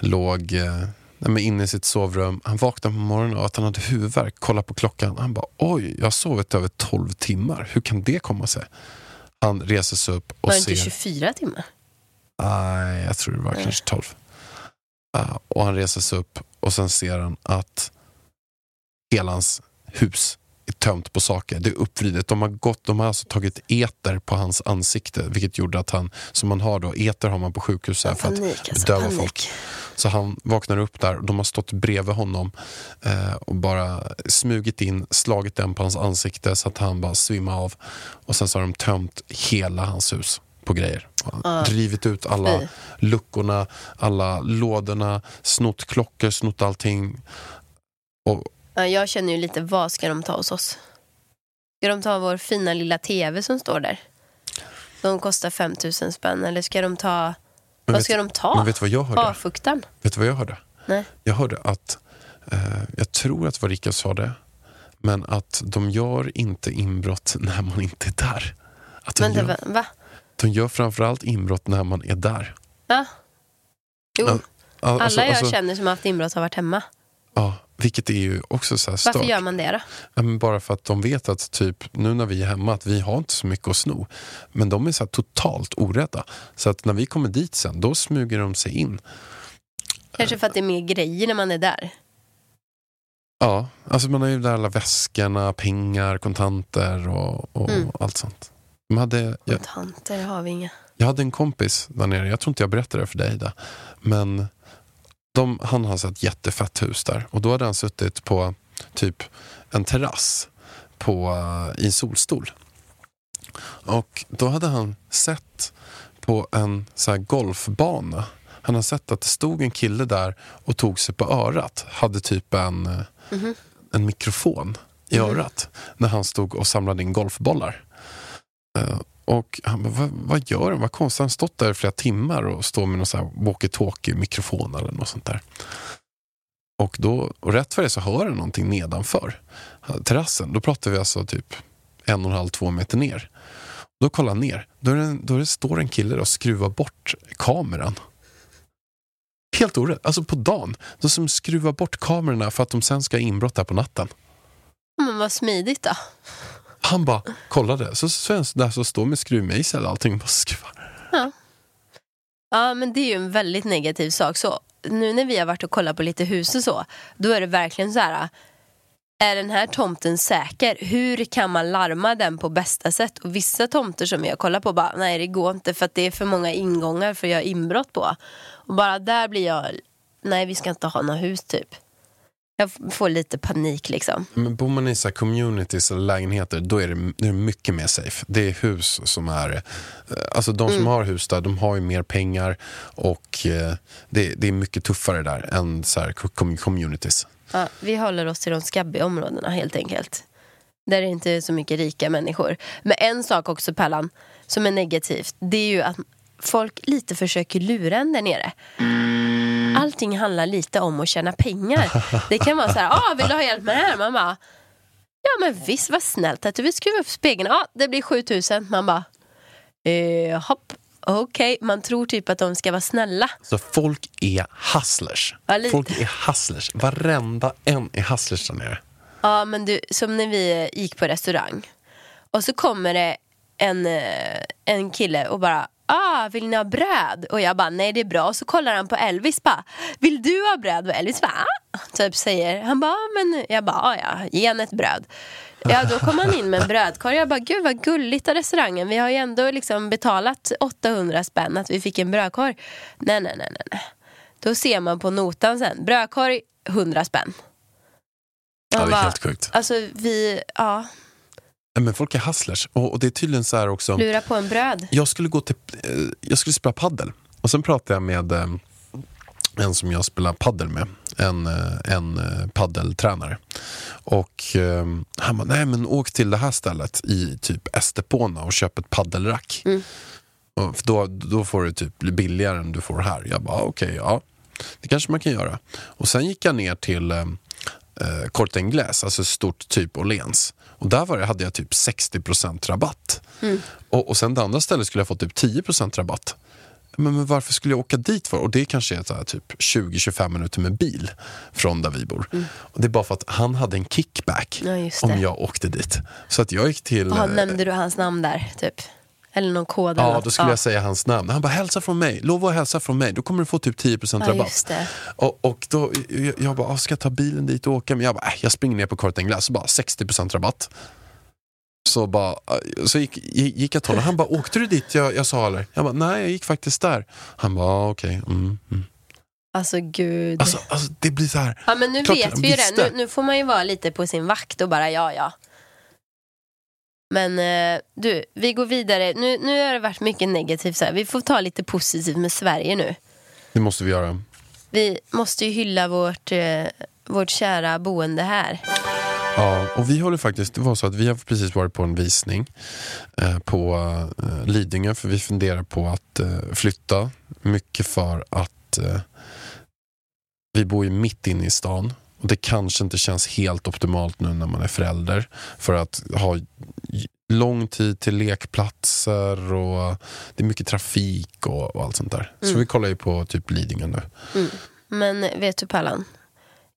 låg eh, nej, men inne i sitt sovrum. Han vaknade på morgonen och att han hade huvudvärk. Kolla på klockan. Han bara oj, jag har sovit över 12 timmar. Hur kan det komma sig? Han reser sig upp och
Var det
ser...
inte 24 timmar?
Nej, jag tror det var kanske 12. Uh, och han reser sig upp och sen ser han att hela hans hus tömt på saker. Det är uppvridet. De har, gått, de har alltså tagit eter på hans ansikte vilket gjorde att han, som man har då, eter har man på sjukhus här för att
Panik, alltså,
bedöva folk. Så han vaknar upp där och de har stått bredvid honom eh, och bara smugit in, slagit den på hans ansikte så att han bara svimmar av. Och sen så har de tömt hela hans hus på grejer. Drivit ut alla
Fy.
luckorna, alla lådorna, snott klockor, snott allting. Och,
Ja, jag känner ju lite, vad ska de ta hos oss? Ska de ta vår fina lilla tv som står där? De kostar 5000 spänn. Eller ska de ta...
Men
vad
vet-
ska de ta?
men vet du vad jag hörde?
Avfuktaren?
Vet du vad jag hörde?
Nej.
Jag hörde att, eh, jag tror att det var Rickard sa det, men att de gör inte inbrott när man inte är där. Att de,
Vänta,
gör,
va?
de gör framförallt inbrott när man är där.
Ja. Jo,
Ja, Al- alltså-
alla jag
alltså-
känner som har haft inbrott har varit hemma.
Ja, vilket är ju också så här
Varför
stört.
gör man det då?
Ja, bara för att de vet att typ nu när vi är hemma att vi har inte så mycket att sno. Men de är så totalt orädda. Så att när vi kommer dit sen, då smyger de sig in.
Kanske för att det är mer grejer när man är där.
Ja, alltså man har ju där alla väskorna, pengar, kontanter och, och
Mm.
allt sånt. De hade, jag,
Kontanter har vi inga.
jag hade en kompis där nere, jag tror inte jag berättade det för dig Ida. Men de, han har så ett jättefett hus där. Och då hade han suttit på typ en terrass på, eh, i en solstol. Och då hade han sett på en så här golfbana. Han har sett att det stod en kille där och tog sig på örat. Hade typ en, eh,
Mhm.
en mikrofon i örat när han stod och samlade in golfbollar. Och han bara, vad, vad gör han? Vad konstigt. Han har stått där i flera timmar och står med någon sån här walkie-talkie-mikrofon eller något sånt där. Och, då, och rätt för det så hör han någonting nedanför eh, terrassen. Då pratar vi alltså typ en och en halv, två meter ner. Då kollar han ner. Då, är det, då är det, står en kille och skruvar bort kameran. Helt orätt. Alltså på dagen. De som skruvar bort kamerorna för att de sen ska ha inbrott där på natten.
Men vad smidigt då.
Han bara kollade, så svensk där så står med skruvmejsel och allting bara skruvar.
Ja, men det är ju en väldigt negativ sak. Så nu när vi har varit och kollat på lite hus och så, då är det verkligen så här. Är den här tomten säker? Hur kan man larma den på bästa sätt? Och vissa tomter som jag kollar på bara, nej det går inte för att det är för många ingångar för att göra inbrott på. Och bara där blir jag, nej vi ska inte ha något hus typ. Jag får lite panik liksom.
Men bor man i så communities eller lägenheter, då är det, det är mycket mer safe. Det är hus som är... eh, Alltså de som har hus där, de har ju mer pengar och eh, det, det är mycket tuffare där än så här com- communities.
Ja, vi håller oss till de skabbiga områdena helt enkelt. Där det inte är så mycket rika människor. Men en sak också Pallan, som är negativt, det är ju att folk lite försöker lura en där nere. Allting handlar lite om att tjäna pengar. Det kan vara så här, ah, vill du ha hjälp med det här? Man bara, ja men visst vad snällt att du vill skruva upp spegeln. Ja, det blir 7000. Man bara, eh, hopp, okej. Man tror typ att de ska vara snälla.
Så folk är hustlers.
Ja.
Folk är hustlers. Varenda en är hustlers där nere.
Ja, men du, som när vi gick på restaurang. Och så kommer det en, eh, en kille och bara Ah, vill ni ha bröd? Och jag bara, nej det är bra. Och så kollar han på Elvis bara, vill du ha bröd? Och Elvis bara, ah. typ säger, han bara, "Ah, men jag bara, ah, ja, ge henne ett bröd. Ja, då kom han in med en brödkorg. Jag bara, gud vad gulligt av restaurangen. Vi har ju ändå liksom betalat 800 spänn att vi fick en brödkorg. Nej, nej, nej, nej, nej. Då ser man på notan sen, brödkorg 100 spänn.
Ja, det är helt sjukt.
Alltså vi, ja,
Men folk är hustlers. Och, och det är tydligen så här också.
lura på en bröd.
Jag skulle gå till, eh, jag skulle spela paddel och sen pratade jag med eh, en som jag spelar paddel med, en, eh, en paddeltränare. Och han bara, nej men åk till det här stället i typ Estepona och köp ett paddelrack.
Mm.
Och för då, då får det typ billigare än du får här. Jag bara, okej, ja. Det kanske man kan göra. Och sen gick jag ner till eh, Corte Inglés, alltså stort typ Åhléns. Och där var det, hade jag typ 60% rabatt. Och, och sen det andra stället skulle jag få typ 10% rabatt. Men, men varför skulle jag åka dit för? Och det kanske är så typ 20-25 minuter med bil från där vi bor. Och det är bara för att han hade en kickback
Ja,
om jag åkte dit. Så att jag gick till...
Jaha,
eh,
nämnde du hans namn där, typ? Eller någon kod eller
Ja,
något?
då skulle jag säga hans namn. Han bara, hälsa från mig. Lova att hälsa från mig. Då kommer du få typ 10%
Ja,
rabatt. Och, och då, jag, jag bara, ah, ska jag ta bilen dit och åka? Men jag bara, äh, jag springer ner på Corte Inglés så bara 60% rabatt. Så, bara, äh, så gick, gick jag till honom. Han bara, åkte du dit jag, jag sa eller? Jag bara, nej jag gick faktiskt där. Han bara, ah, okej. Mm, mm.
Alltså gud.
Alltså, alltså det blir så här.
ja, men nu
klart
vet vi ju det. Nu, nu får man ju vara lite på sin vakt och bara ja, ja. Men eh, du, vi går vidare. Nu, nu har det varit mycket negativt. Så här. Vi får ta lite positivt med Sverige nu.
Det måste vi göra.
Vi måste ju hylla vårt, eh, vårt kära boende här.
Ja, och vi håller faktiskt, det var så att vi har precis varit på en visning eh, på eh, Lidingö för vi funderar på att eh, flytta. Mycket för att eh, vi bor ju mitt inne i stan och det kanske inte känns helt optimalt nu när man är förälder för att ha lång tid till lekplatser och det är mycket trafik och, och allt sånt där. Så vi kollar ju på typ Lidingö nu.
Men vet du Pallan?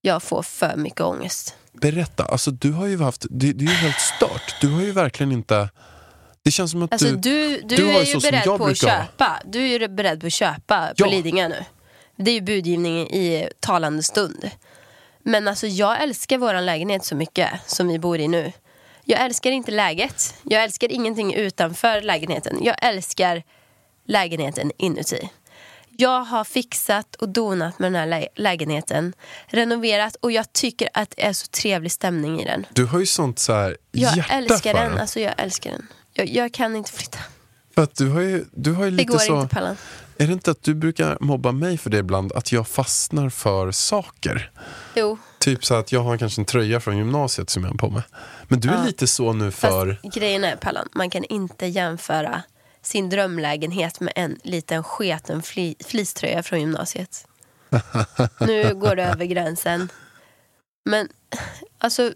Jag får för mycket ångest.
Berätta, alltså du har ju haft, det, det är ju helt stört. Du har ju verkligen inte, det känns som att
Alltså
du,
du, du, är
ju
beredd på att
brukar ha.
köpa. Du är ju beredd på att köpa på
Ja.
Lidingö nu. Det är ju budgivning i talande stund. Men alltså jag älskar våran lägenhet så mycket som vi bor i nu. Jag älskar inte läget. Jag älskar ingenting utanför lägenheten. Jag älskar lägenheten inuti. Jag har fixat och donat med den här lä- lägenheten. Renoverat och jag tycker att det är så trevlig stämning i den.
du har ju sånt så här
Jag
hjärta
älskar
för
den.
den.
Alltså jag älskar den. Jag, jag kan inte flytta.
För att du har ju, du har ju
Det
lite
går
så,
inte Pallan.
Är det inte att du brukar mobba mig för det ibland, att jag fastnar för saker?
Jo.
Typ så att jag har kanske en tröja från gymnasiet som jag har på mig. Men du är
Ja.
lite så nu för,
Fast grejen är Pallan, man kan inte jämföra sin drömlägenhet med en liten sketen fli, fleecetröja från gymnasiet. nu går det över gränsen. Men alltså...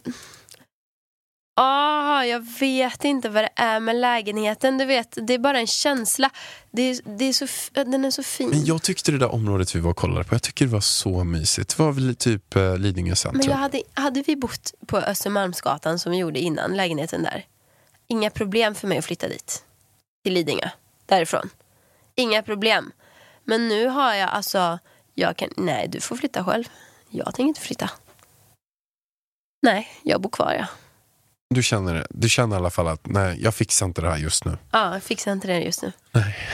Ah, jag vet inte vad det är med lägenheten. Du vet, det är bara en känsla. Det är, det är så, den är så fin.
men jag tyckte det där området vi var och kollade på, jag tycker det var så mysigt. Det var väl typ eh, Lidingö centrum.
Men jag hade, hade vi bott på Östermalmsgatan som vi gjorde innan, lägenheten där. inga problem för mig att flytta dit. Till Lidingö. Därifrån. Inga problem. Men nu har jag alltså, jag kan, nej du får flytta själv. Jag tänker inte flytta. Nej, jag bor kvar ja.
Du känner, det. du känner i alla fall att nej, jag fixar inte det här just nu.
Ja, jag fixar inte det just nu.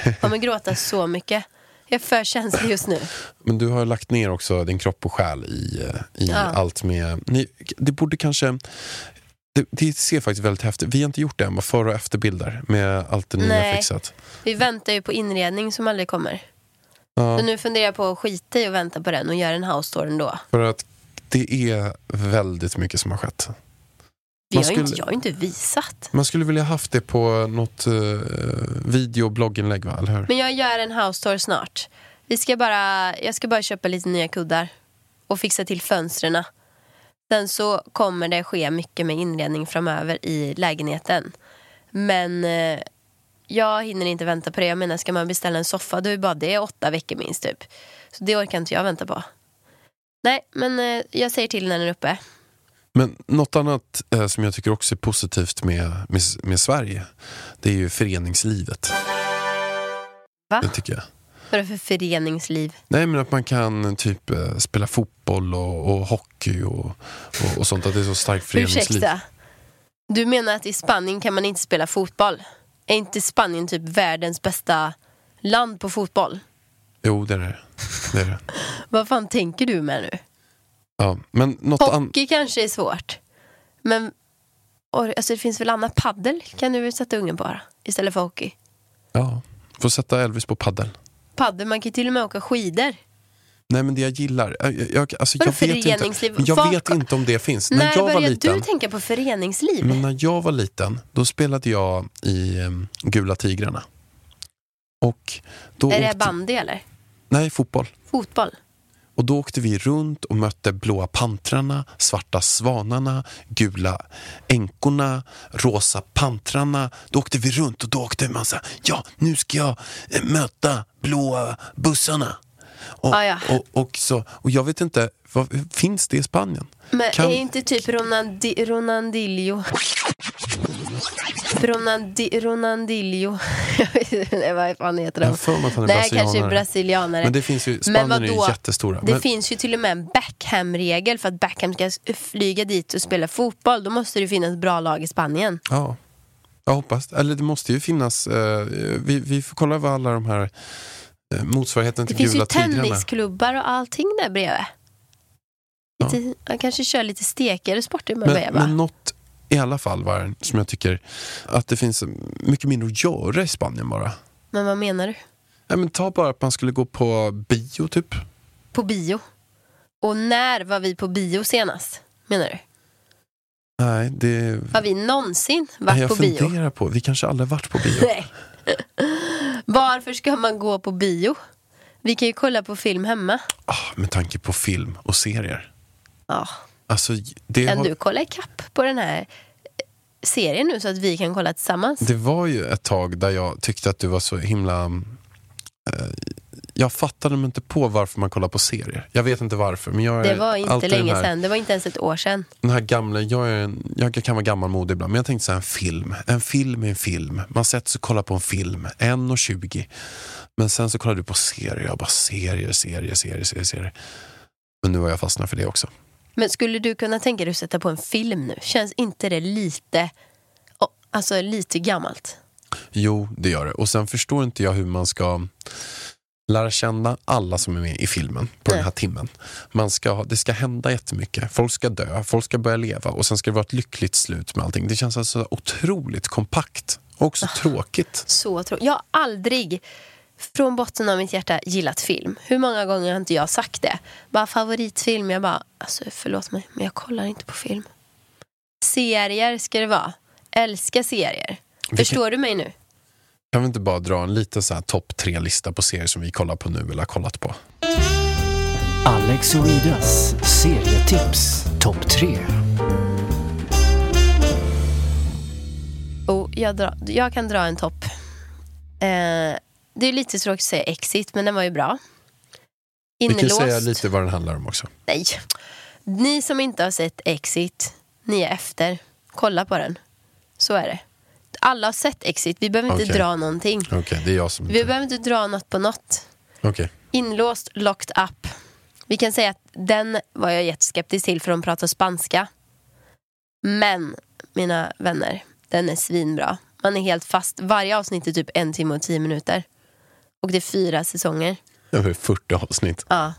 Jag kommer gråta så mycket. Jag är för känslig just nu.
Men du har lagt ner också din kropp och själ i, eh, i
Ja.
allt med... Ni, det borde kanske... Det, det ser faktiskt väldigt häftigt Vi har inte gjort det än, bara före och efterbilder med allt det ni har fixat.
Vi väntar ju på inredning som aldrig kommer.
Ja,
Så nu funderar jag på att skita i och vänta på den och göra en house tour ändå.
för att det är väldigt mycket som har skett.
Har ju inte,
skulle-
jag har ju inte visat.
Man skulle vilja haft det på något uh, video och blogginlägg, va? eller hur?
Men jag gör en house tour snart. Vi ska bara, jag ska bara köpa lite nya kuddar och fixa till fönstren. Sen så kommer det ske mycket med inredning framöver i lägenheten. Men eh, jag hinner inte vänta på det. Jag menar, ska man beställa en soffa då är bara det åtta veckor minst typ. Så det orkar inte jag vänta på. Nej, men eh, jag säger till när den är uppe.
Men något annat eh, som jag tycker också är positivt med, med, med Sverige, det är ju föreningslivet.
Va?
Det tycker jag.
Vad är det för föreningsliv?
Nej men att man kan typ eh, spela fotboll och, och hockey och, och, och sånt, att det är så starkt föreningsliv.
Ursäkta. Du menar att i Spanien kan man inte spela fotboll? Är inte Spanien typ världens bästa land på fotboll?
Jo det är det. det, är det.
Vad fan tänker du med nu?
Ja, men något.
Hockey kanske är svårt. Men or- alltså det finns väl annat paddel kan du väl sätta ungen på istället för hockey.
Ja, får sätta Elvis på paddel.
Paddel, man kan ju till och med åka skidor.
Nej men det jag gillar, jag, jag, alltså, jag vet inte, jag
Vart-
vet inte om det finns.
När
när jag var liten,
du tänka på föreningsliv?
men när jag var liten, då spelade jag i um, Gula Tigrarna. Och då
är det
åkte,
bandy eller?
Nej, fotboll.
Fotboll?
Och då åkte vi runt och mötte blåa pantrarna, svarta svanarna, gula änkorna, rosa pantrarna. Då åkte vi runt och då åkte man så här, ja nu ska jag eh, möta blåa bussarna. Och,
Ah, ja.
och, och, så, och jag vet inte, vad, finns det i Spanien?
Men
Kan-
är inte typ Ronaldi- Ronaldinho Jag vet inte vad fan heter
Jag för mig att han är
Nej, kanske är brasilianare.
Men det finns ju, Spanien är ju
vadå?
jättestora.
Det
Men,
finns ju till och med en Beckham-regel för att Beckham ska flyga dit och spela fotboll. Då måste det finnas bra lag i Spanien.
ja, jag hoppas. Eller det måste ju finnas, eh, vi, vi får kolla vad alla de här eh, motsvarigheten
Det
till
finns ju
Gula Tigrarna.
tennisklubbar och allting där bredvid. Lite, Jag kanske kör lite stekare sporter med
Men,
bredvid.
men något i alla fall var som jag tycker att det finns mycket mindre att göra i Spanien bara.
Men vad menar du?
Nej, men ta bara att man skulle gå på bio typ.
På bio? Och när var vi på bio senast? Menar du?
Nej, det
Har vi någonsin varit
Nej, jag
på bio?
funderar på. Vi kanske aldrig varit på bio.
Nej. Varför ska man gå på bio? Vi kan ju kolla på film hemma.
Ah, med tanke på film och serier.
Ja.
Alltså, det,
Kan
har,
du kolla ikapp på den här serien nu så att vi kan kolla tillsammans?
det var ju ett tag där jag tyckte att du var så himla... Eh, jag fattade mig inte på varför man kollar på serier. Jag vet inte varför. Men jag är
Det var inte länge
här,
sedan, det var inte ens ett år sedan.
Den här gamla, jag, är en, jag kan vara gammalmodig ibland, men jag tänkte så här, en film. En film är en film. Man sätter sig och kollar på en film, 1.20. Men sen så kollar du på serier, jag bara serier, serier, serier, serier, serier. Men nu har jag fastnat för det också.
Men skulle du kunna tänka dig att sätta på en film nu? Känns inte det lite, alltså lite gammalt?
Jo, det gör det. Och sen förstår inte jag hur man ska lära känna alla som är med i filmen på
Nej.
den här timmen. Man ska, det ska hända jättemycket. Folk ska dö, folk ska börja leva och sen ska det vara ett lyckligt slut med allting. Det känns alltså otroligt kompakt och också
Ah.
tråkigt.
Så tro- Jag har aldrig från botten av mitt hjärta gillat film. Hur många gånger har inte jag sagt det? Bara favoritfilm, jag bara, alltså förlåt mig, men jag kollar inte på film. Serier ska det vara. Älskar serier.
Vi
Förstår du mig nu?
Kan vi inte bara dra en liten så här topp tre-lista på serier som vi kollar på nu eller har kollat på?
Alex och Idas serietips topp 3.
Oh, jag, dra, jag kan dra en topp. Eh, det är lite tråkigt att säga Exit, men den var ju bra.
Vi kan
Inlåst.
säga lite vad den handlar om också.
Nej. Ni som inte har sett Exit, ni är efter. Kolla på den. Så är det. Alla har sett Exit, vi behöver inte
Okej.
dra någonting.
Okej, det är jag som
Vi
inte...
behöver inte dra något på något.
Okej.
Inlåst, locked up. Vi kan säga att den var jag jätteskeptisk till för de pratar spanska. Men, mina vänner, den är svinbra. Man är helt fast. Varje avsnitt är typ en timme och tio minuter. Och det är fyra säsonger.
Över 40 avsnitt.
Ja.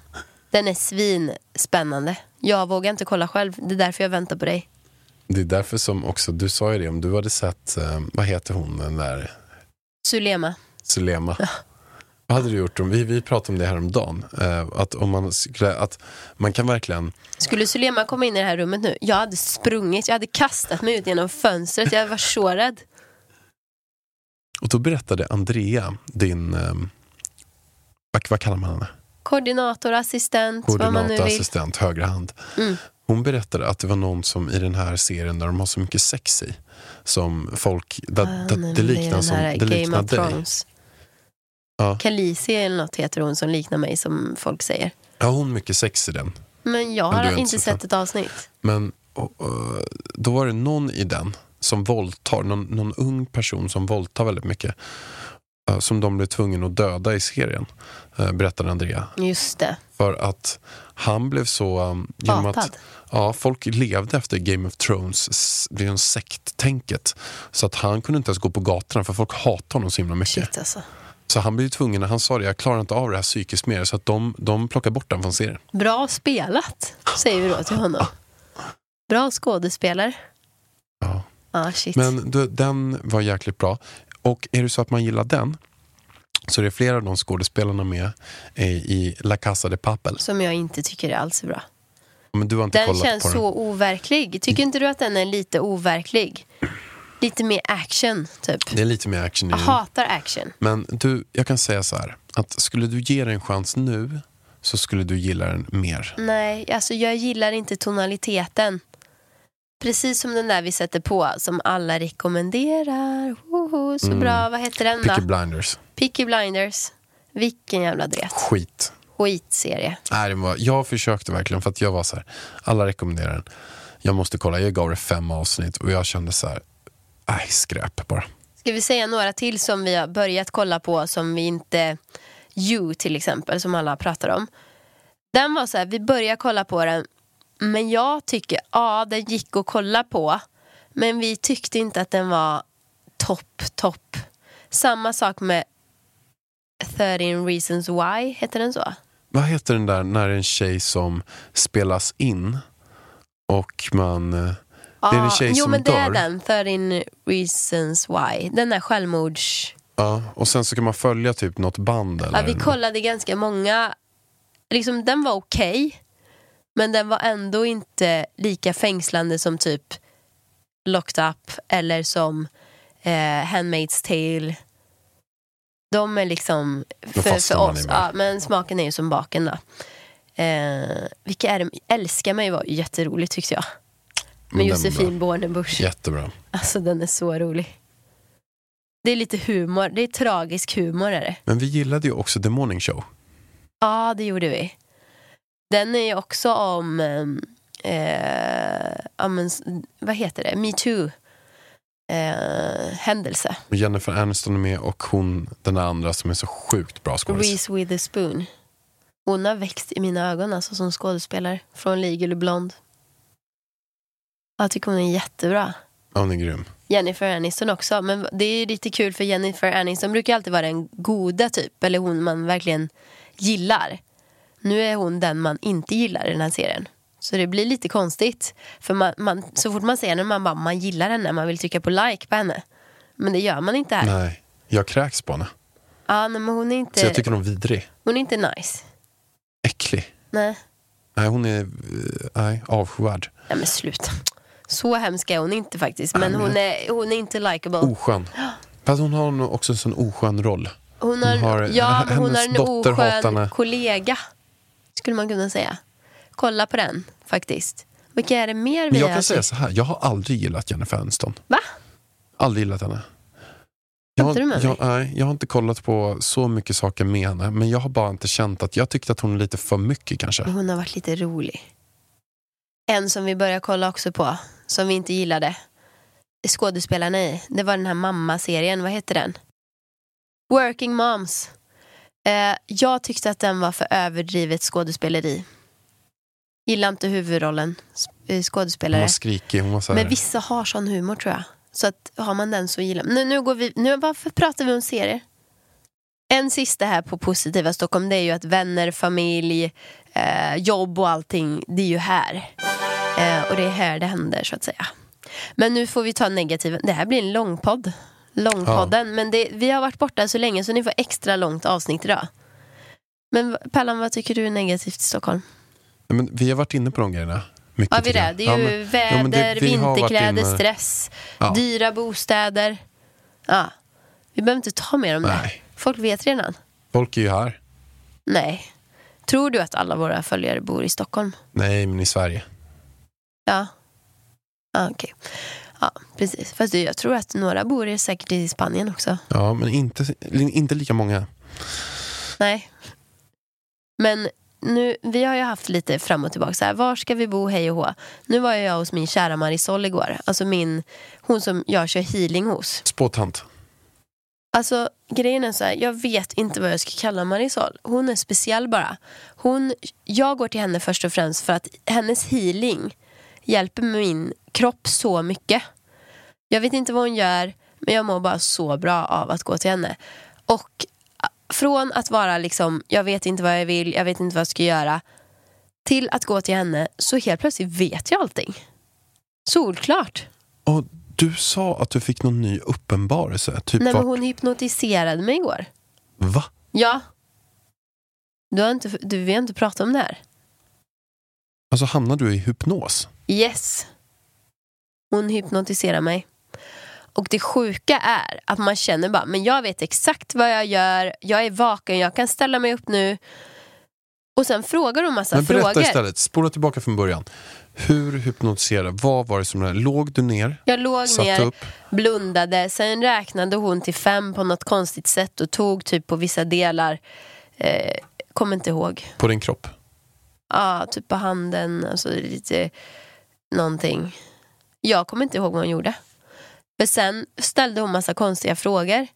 Den är svinspännande. Jag vågar inte kolla själv. Det är därför jag väntar på dig.
Det är därför som också, du sa ju det, om du hade sett, eh, vad heter hon, den där
Sulema.
Sulema. Vad hade du gjort om, vi, vi pratade om det här om dagen eh, att om man skulle, att man kan verkligen,
Skulle Sulema komma in i det här rummet nu, jag hade sprungit, jag hade kastat mig ut genom fönstret. Jag var så rädd.
Och då berättade Andrea, din, eh, vad, vad kallar man henne?
Koordinator, assistent,
Koordinator, assistent, högra hand.
Mm.
Hon berättade att det var någon som i den här serien där de har så mycket sex i, som folk, där,
Ah,
där,
nej,
det liknar
den
som, det
Game
liknar dig.
Thrones.
Ja.
Khaleesi eller något heter hon som liknar mig som folk säger.
Har hon mycket sex i den?
Men jag har inte sett ett avsnitt.
Men och, och, då var det någon i den som våldtar, någon, någon ung person som våldtar väldigt mycket. eh, Som de blev tvungna att döda i serien, eh, berättade Andrea.
Just det.
För att han blev så... um, Genom att, ja, folk levde efter Game of Thrones, det är en sekt-tänket. Så att han kunde inte ens gå på gatorna för folk hatade honom så himla mycket.
Shit alltså.
Så han blev tvungen, han sa det, jag klarar inte av det här psykiskt mer. Så att de, de plockade bort den från serien.
Bra spelat, säger vi då till honom. Bra skådespelare.
Ja.
Ah, shit.
Men du, den var jäkligt bra. Och är det så att man gillar den så är det flera av de skådespelarna med i, i La Casa de Papel.
Som jag inte tycker är alls bra.
Men du har inte
Den
kollat
känns
på den.
så overklig. Tycker inte du att den är lite overklig? Lite mer action, typ.
Det är lite mer action
Jag
den.
hatar action.
Men du, jag kan säga så här. Att skulle du ge den en chans nu så skulle du gilla den mer.
Nej, alltså jag gillar inte tonaliteten. Precis som den där vi sätter på, som alla rekommenderar. Woho, så
Mm.
bra. Vad heter den då?
Peaky Blinders.
Peaky Blinders. Vilken jävla dret.
Skit.
Skitserie.
Nej, det var, jag försökte verkligen för att jag var så här. Alla rekommenderar den. Jag måste kolla. Jag gav det fem avsnitt och jag kände så här. Nej, skräp bara.
Ska vi säga några till som vi har börjat kolla på som vi inte... You till exempel, som alla pratar om. Den var så här, vi började kolla på den, men jag tycker, ja den gick att kolla på. Men vi tyckte inte att den var topp, topp. Samma sak med 13 reasons why, heter den så?
Vad heter den där när en tjej som spelas in och man... eh, Det är en
Ja,
tjej
jo
som
men det är den, 13 reasons why. Den där självmords...
Ja, och sen så kan man följa typ något band eller...
Ja, vi kollade ganska många. Liksom, den var okej. Men den var ändå inte lika fängslande som typ Locked Up eller som eh, Handmaid's Tale. De är liksom för, för oss. Ja, men smaken är ju som baken då. Eh, vilka är det? Älska mig var jätteroligt tyckte jag. Med Josefin Bornebusch.
Jättebra.
Alltså den är så rolig. Det är lite humor, det är tragisk humor är det.
Men vi gillade ju också The Morning Show.
Ja, det gjorde vi. Den är ju också om, ehm, eh, s- vad heter det, metoo. Eh, händelse.
Jennifer Aniston är med och hon, den där andra som är så sjukt bra skådis.
Reese Witherspoon. Hon har växt i mina ögon alltså, som skådespelare. Från Legally Blonde. Jag tycker hon är jättebra.
Ja, hon är grym.
Jennifer Aniston också. Men det är lite kul för Jennifer Aniston brukar alltid vara den goda typ. Eller hon man verkligen gillar. Nu är hon den man inte gillar i den här serien. Så det blir lite konstigt. För man, man, så fort man ser henne, man bara, man gillar henne. Man vill trycka på like på henne. Men det gör man inte här.
Nej, jag kräks på henne.
Ja, nej, men hon är inte,
Så jag tycker hon är vidrig.
hon är inte nice.
Äcklig.
Nej.
Nej, hon är eh, nej, avskyvärd.
nej, men sluta. Så hemsk är hon inte faktiskt. Men
Ja, men
hon är, hon är inte likable.
Oskön. Fast hon har också en sån oskön roll.
Hon har,
Hon har-
ja, men hon har
hennes
en
dotter
oskön kollega. Skulle man kunna säga. Kolla på den faktiskt. Vilka är det mer vi
Men jag
har
kan säga så här, jag har aldrig gillat Jennifer Aniston.
Va?
Aldrig gillat henne. Jag har, jag, nej, jag har inte kollat på så mycket saker med henne, men jag har bara inte känt att jag tyckte att hon är lite för mycket kanske.
Hon har varit lite rolig. En som vi börjar kolla också på, som vi inte gillade. skådespelarna i. Det var den här mamma-serien, vad heter den? Working Moms. Eh, jag tyckte att den var för överdrivet skådespeleri. Gillar inte huvudrollen, s- eh,
Hon
skådespelare.
var skrikig, hon var så här,
Men vissa har sån humor tror jag. Så att har man den så gillar man. Nu, nu går vi, nu, varför pratar vi om serier? En sista här på positiva Stockholm det är ju att vänner, familj, eh, jobb och allting, det är ju här. Eh, och det är här det händer så att säga. Men nu får vi ta negativa. Det här blir en långpodd. Långpodden. Men det, vi har varit borta så länge så ni får extra långt avsnitt idag. Men Pallan, vad tycker du är negativt i Stockholm?
Nej, men vi har varit inne på de grejerna. Mycket,
Ja, vi det. Det är ju
Ja, men-
väder,
ja, det- vi
vinterkläder, stress,
Ja.
dyra bostäder. Ja. Vi behöver inte ta mer om det.
Nej.
Folk vet redan.
Folk är ju här.
Nej. Tror du att alla våra följare bor i Stockholm?
Nej, men i Sverige.
Ja. Ja, okej. Ja, precis. Fast jag tror att några bor säkert i Spanien också.
Ja, men inte, inte lika många.
Nej. Men nu, vi har ju haft lite fram och tillbaka. Så här, var ska vi bo, hej och hå? Nu var jag hos min kära Marisol igår. Alltså min, hon som jag kör healing hos.
Spåtant.
Alltså grejen är så här, jag vet inte vad jag ska kalla Marisol. Hon är speciell bara. Hon, jag går till henne först och främst för att hennes healing hjälper min kropp så mycket. Jag vet inte vad hon gör, men jag mår bara så bra av att gå till henne. Och ah, från att vara liksom, jag vet inte vad jag vill, jag vet inte vad jag ska göra, till att gå till henne, så helt plötsligt vet jag allting. Solklart.
Och du sa att du fick någon ny uppenbarelse. Typ
Nej, men
vart-
hon hypnotiserade mig igår.
Va?
Ja. Du har inte, du, vi har inte pratat om det här.
Alltså hamnade du i hypnos?
Yes. Hon hypnotiserar mig. Och det sjuka är att man känner bara, men jag vet exakt vad jag gör, jag är vaken, jag kan ställa mig upp nu. Och sen frågar hon massa
Men berätta
frågor.
istället, spola tillbaka från början. Hur hypnotiserade, vad var det som Låg du ner?
Jag låg ner,
upp?
blundade, sen räknade hon till fem på något konstigt sätt och tog typ på vissa delar. Eh, kommer inte ihåg.
På din kropp?
Ja, typ på handen, alltså lite någonting. Jag kommer inte ihåg vad hon gjorde. För sen ställde hon massa konstiga frågor.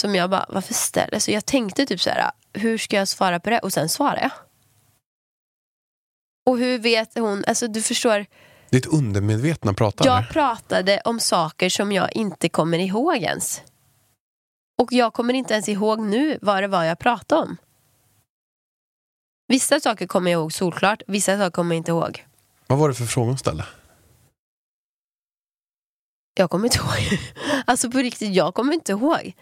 Som jag bara, varför ställer Så jag tänkte typ så här, hur ska jag svara på det? Och sen svarade jag. Och hur vet hon, alltså du förstår,
Ditt undermedvetna pratar?
jag pratade om saker som jag inte kommer ihåg ens. Och jag kommer inte ens ihåg nu vad det var jag pratade om. Vissa saker kommer jag ihåg solklart, vissa saker kommer jag inte ihåg.
Vad var det för fråga hon ställde?
Jag kommer inte ihåg. Alltså på riktigt, jag kommer inte ihåg.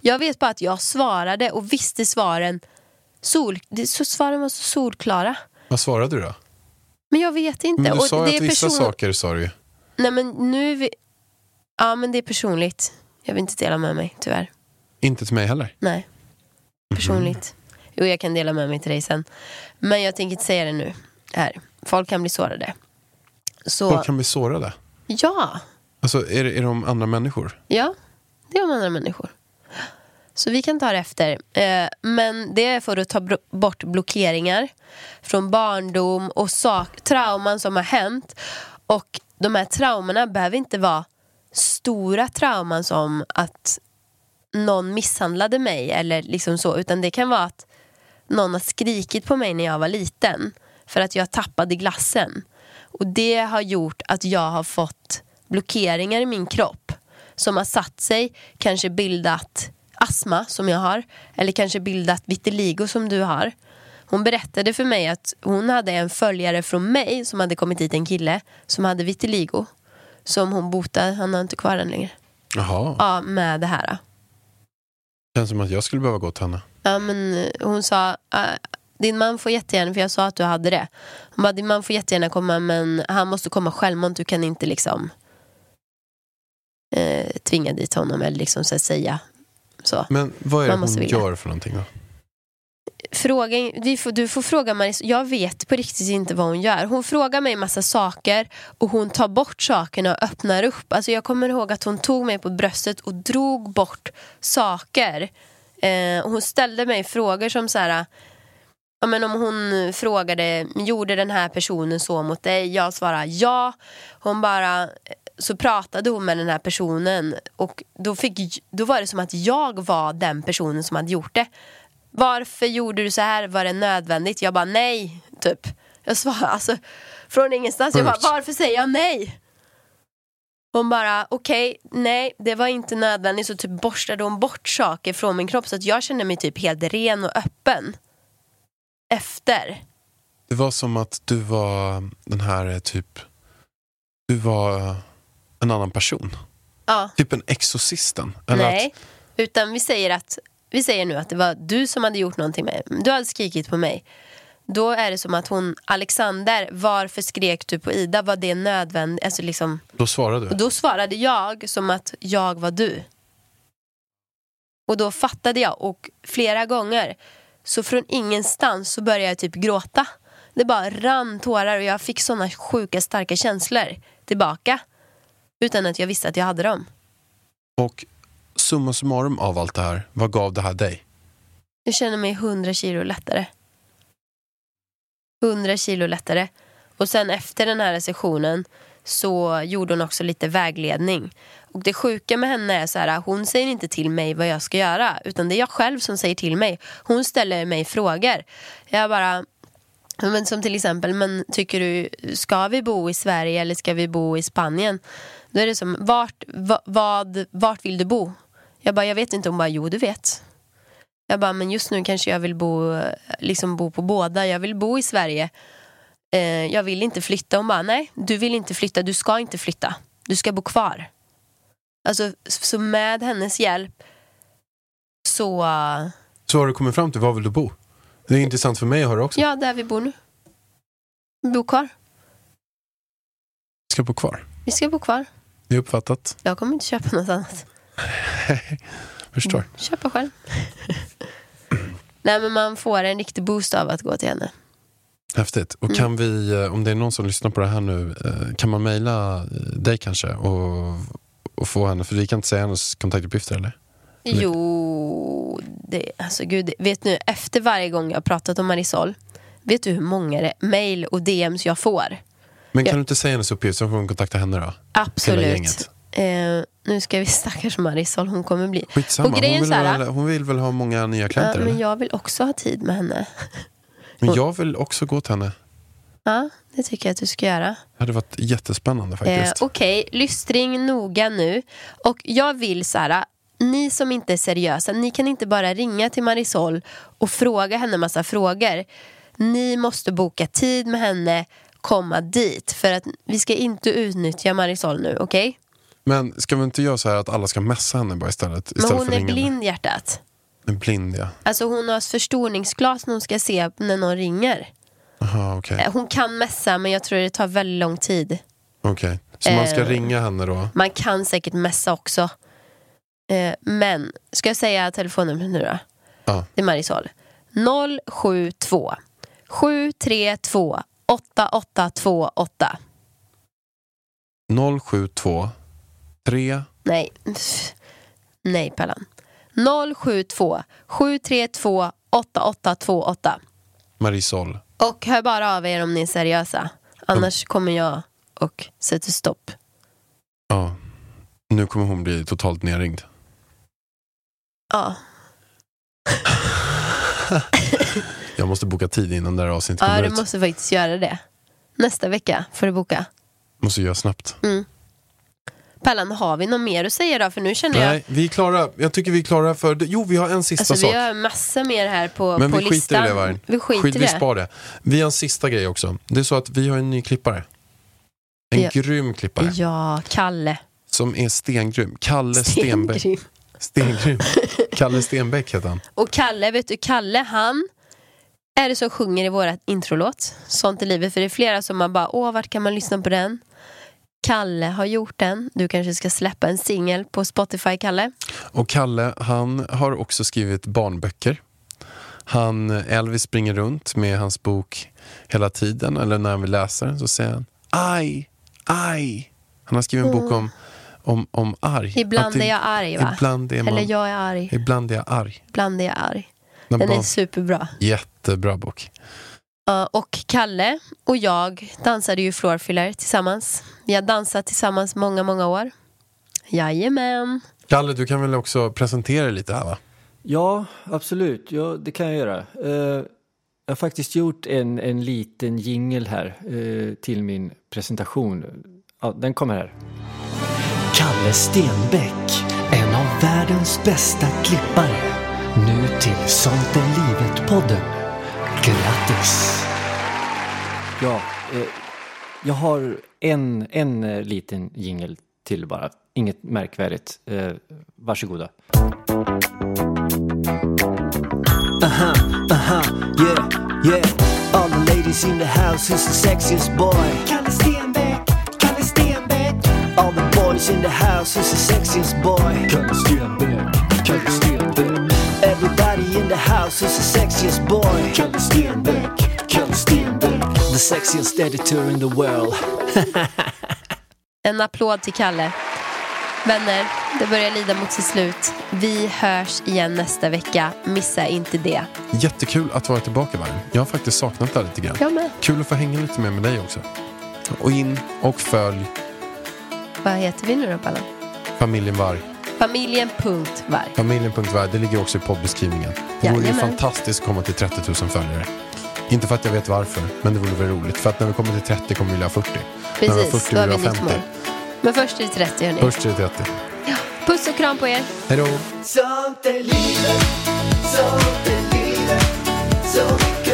Jag vet bara att jag svarade och visste svaren. Sol, så svaren var så solklara.
Vad svarade du då?
Men jag vet inte.
Men du
och
sa
det
ju att vissa
person-
saker sa du ju.
Nej men nu... Vi... Ja men det är personligt. Jag vill inte dela med mig, tyvärr.
Inte till mig heller.
Nej. Personligt. Jo, jag kan dela med mig till dig sen. Men jag tänker inte säga det nu. Här. Folk kan bli sårade. Så,
Folk kan bli sårade.
ja.
Alltså är det, är de andra människor?
Ja, det är om andra människor. Så vi kan ta det efter. Eh, men det är för att ta bort blockeringar från barndom och sak, trauman som har hänt. Och de här traumorna behöver inte vara stora trauman som att någon misshandlade mig eller liksom så. Utan det kan vara att någon har skrikit på mig när jag var liten för att jag tappade glassen. Och det har gjort att jag har fått blockeringar i min kropp som har satt sig, kanske bildat astma som jag har eller kanske bildat vitiligo som du har. Hon berättade för mig att hon hade en följare från mig som hade kommit hit, en kille som hade vitiligo. Som hon botade, han har inte kvar den längre.
Jaha,
Ja, med det här.
känns som att jag skulle behöva gå till henne.
Ja, men eh, hon sa, äh, din man får jättegärna, för jag sa att du hade det. Hon bara, din man får jättegärna komma men han måste komma självmant, du kan inte liksom eh, tvinga dit honom eller liksom så säga så.
Men vad är det hon
vilja.
gör för någonting då?
Fråga, får, du får fråga Maris, jag vet på riktigt inte vad hon gör. Hon frågar mig massa saker och hon tar bort sakerna och öppnar upp. Alltså jag kommer ihåg att hon tog mig på bröstet och drog bort saker. Eh, hon ställde mig frågor som så här. Ja, men om hon frågade, gjorde den här personen så mot dig? Jag svarade ja. Hon bara, så pratade hon med den här personen och då, fick, då var det som att jag var den personen som hade gjort det. Varför gjorde du så här? Var det nödvändigt? Jag bara nej, typ. Jag svarade alltså från ingenstans. Jag bara, varför säger jag nej? Hon bara, okej, nej, det var inte nödvändigt. Så typ borstade hon bort saker från min kropp så att jag kände mig typ helt ren och öppen. Efter.
Det var som att du var den här eh, typ, du var eh, en annan person.
Ja.
Typ en exorcisten.
Nej,
Att,
utan vi säger att vi säger nu att det var du som hade gjort någonting med Du hade skrikit på mig. Då är det som att hon, Alexander, varför skrek du på Ida? Var det nödvändigt? Alltså liksom,
då svarade du.
då svarade jag som att jag var du. Och då fattade jag och flera gånger så från ingenstans så började jag typ gråta. Det bara rann tårar och jag fick såna sjuka starka känslor tillbaka. Utan att jag visste att jag hade dem.
Och summa summarum av allt det här, vad gav det här dig?
Jag känner mig 100 kilo lättare. 100 kilo lättare. Och sen efter den här sessionen så gjorde hon också lite vägledning. Och det sjuka med henne är så här, hon säger inte till mig vad jag ska göra. Utan det är jag själv som säger till mig. Hon ställer mig frågor. Jag bara, men som till exempel, men tycker du, ska vi bo i Sverige eller ska vi bo i Spanien? Då är det som, vart, va, vad, vart vill du bo? Jag bara, jag vet inte. Hon bara, jo du vet. Jag bara, men just nu kanske jag vill bo, liksom bo på båda. Jag vill bo i Sverige. Eh, jag vill inte flytta. Hon bara, nej, du vill inte flytta. Du ska inte flytta. Du ska bo kvar. Alltså, så med hennes hjälp så, eh,
Så har du kommit fram till, var vill du bo? Det är intressant för mig att höra också.
ja, där vi bor nu. Vi bor kvar.
Ska bo kvar.
Vi ska bo kvar.
Det är uppfattat.
Jag kommer inte köpa något annat.
Förstår.
Köpa själv. nej, men man får en riktig boost av att gå till henne.
Häftigt. Och
Mm.
kan vi, eh, om det är någon som lyssnar på det här nu, eh, kan man mejla eh, dig kanske och, och få henne, för vi kan inte säga hennes kontaktuppgifter eller?
Jo, det, alltså gud, vet nu, efter varje gång jag har pratat om Marisol, vet du hur många mail och DMs jag får?
Men kan
Ja.
du inte säga hennes uppgift så får hon kontakta henne då?
Absolut. Eh, nu ska vi stackars Marisol, hon kommer bli...
Skitsamma,
Och grejen
hon, vill
här-
väl, hon vill väl ha många nya
Ja,
klienter?
men
eller?
jag vill också ha tid med henne.
men jag vill också gå till henne.
Ja, det tycker jag att du ska göra.
Det hade varit jättespännande
Eh,
faktiskt.
Okej, lystring noga nu. Och jag vill så här, ni som inte är seriösa, ni kan inte bara ringa till Marisol och fråga henne massa frågor. Ni måste boka tid med henne, komma dit. För att vi ska inte utnyttja Marisol nu, okej?
Men ska vi inte göra så här att alla ska messa henne bara istället?
Men
istället
hon
för
är blind hjärtat.
En blind ja.
Alltså hon har förstoringsglas när hon ska se när någon ringer.
Aha, okej.
Eh, Hon kan messa men jag tror det tar väldigt lång tid.
Okej. Så man ska
Eh.
ringa henne då?
Man kan säkert messa också. Eh, men, ska jag säga telefonnumret nu då?
Ja.
Det är Marisol. 072 732 8828.
072 3
Nej, nej Pallan. 072 732 8828.
Marisol.
Och hör bara av er om ni är seriösa. Annars kommer jag och sätter stopp.
Ja. Nu kommer hon bli totalt nerringd.
Ja,
Jag måste boka tid innan det här avsnittet
ja
kommer
du
ut.
måste faktiskt göra det. Nästa vecka får du boka.
Måste göra snabbt.
Pallan, har vi något mer att säga då? För nu känner jag...
Nej, vi är klara. Jag tycker vi är klara för... Jo, vi har en sista
Alltså
sak.
vi har massa mer här på,
Men
på
vi skiter
listan.
i det Vargen.
Vi skiter
Skit, vi spar det. Vi har en sista grej också. Det är så att vi har en ny klippare. En
Ja.
grym klippare.
Ja, Kalle.
Som är stengrym. Kalle Stenbäck.
Stengrym.
Stengrym. Kalle Stenbäck heter han.
Och Kalle, vet du, Kalle han är det som sjunger i vårat introlåt. Sånt i livet. För det är flera som man bara, åh vart kan man lyssna på den? Kalle har gjort den. Du kanske ska släppa en singel på Spotify, Kalle.
Och Kalle, han har också skrivit barnböcker. Han, Elvis springer runt med hans bok hela tiden, eller när han vill läsa den så säger han aj, aj. Han har skrivit en bok om, om, om arg.
Ibland
det-
är jag arg va?
Ibland är man,
Eller jag är arg.
ibland är jag arg.
Ibland är jag arg.
När
Den är superbra.
Jättebra bok.
Ja, och Kalle och jag dansade ju floorfiller tillsammans. Vi har dansat tillsammans många, många år. Jajamän.
Kalle, du kan väl också presentera dig lite här va?
Ja, absolut. Ja, det kan jag göra. Eh, jag har faktiskt gjort en, en liten jingel här eh, till min presentation. Ja, den kommer här. Kalle Stenbeck, en av världens bästa klippare. Nu till Sånt är livet-podden. Grattis! Ja, eh, jag har en, en eh, liten jingel till bara. Inget märkvärdigt. Eh, varsågoda.
Uh-huh, uh-huh, yeah, yeah. All the ladies in the house, who's the sexiest boy? Kalle Stenbeck, Kalle Stenbeck. All the boys in the house, who's the sexiest boy? Kalle Stenbeck, Kalle Stenbeck. In the house, who's the sexiest boy? Kalle Stenbeck, Kalle Stenbeck. The sexiest editor in the world.
En applåd till Kalle. Vänner, det börjar lida mot sitt slut. Vi hörs igen nästa vecka. Missa inte det.
Jättekul att vara tillbaka Varg. Jag har faktiskt saknat det här lite grann.
Jag med.
Kul att få hänga lite mer med dig också. Och in och följ
Vad heter vi nu då, Pallan?
familjen Varg.
Familjen.varg.
Familjen.varg, det ligger också i poddbeskrivningen. Det vore ju fantastiskt att komma till 30 000 följare. Inte för att jag vet varför, men det vore väl roligt. För att när vi kommer till 30 kommer vi vilja ha 40. när vi har
Precis,
40
då har
vill
vi
ha
nytt
50.
mål. Men först är det 30 hörni.
Först är det 30.
Puss och kram på er.
Hej då!
Sånt är livet, sånt är livet Så mycket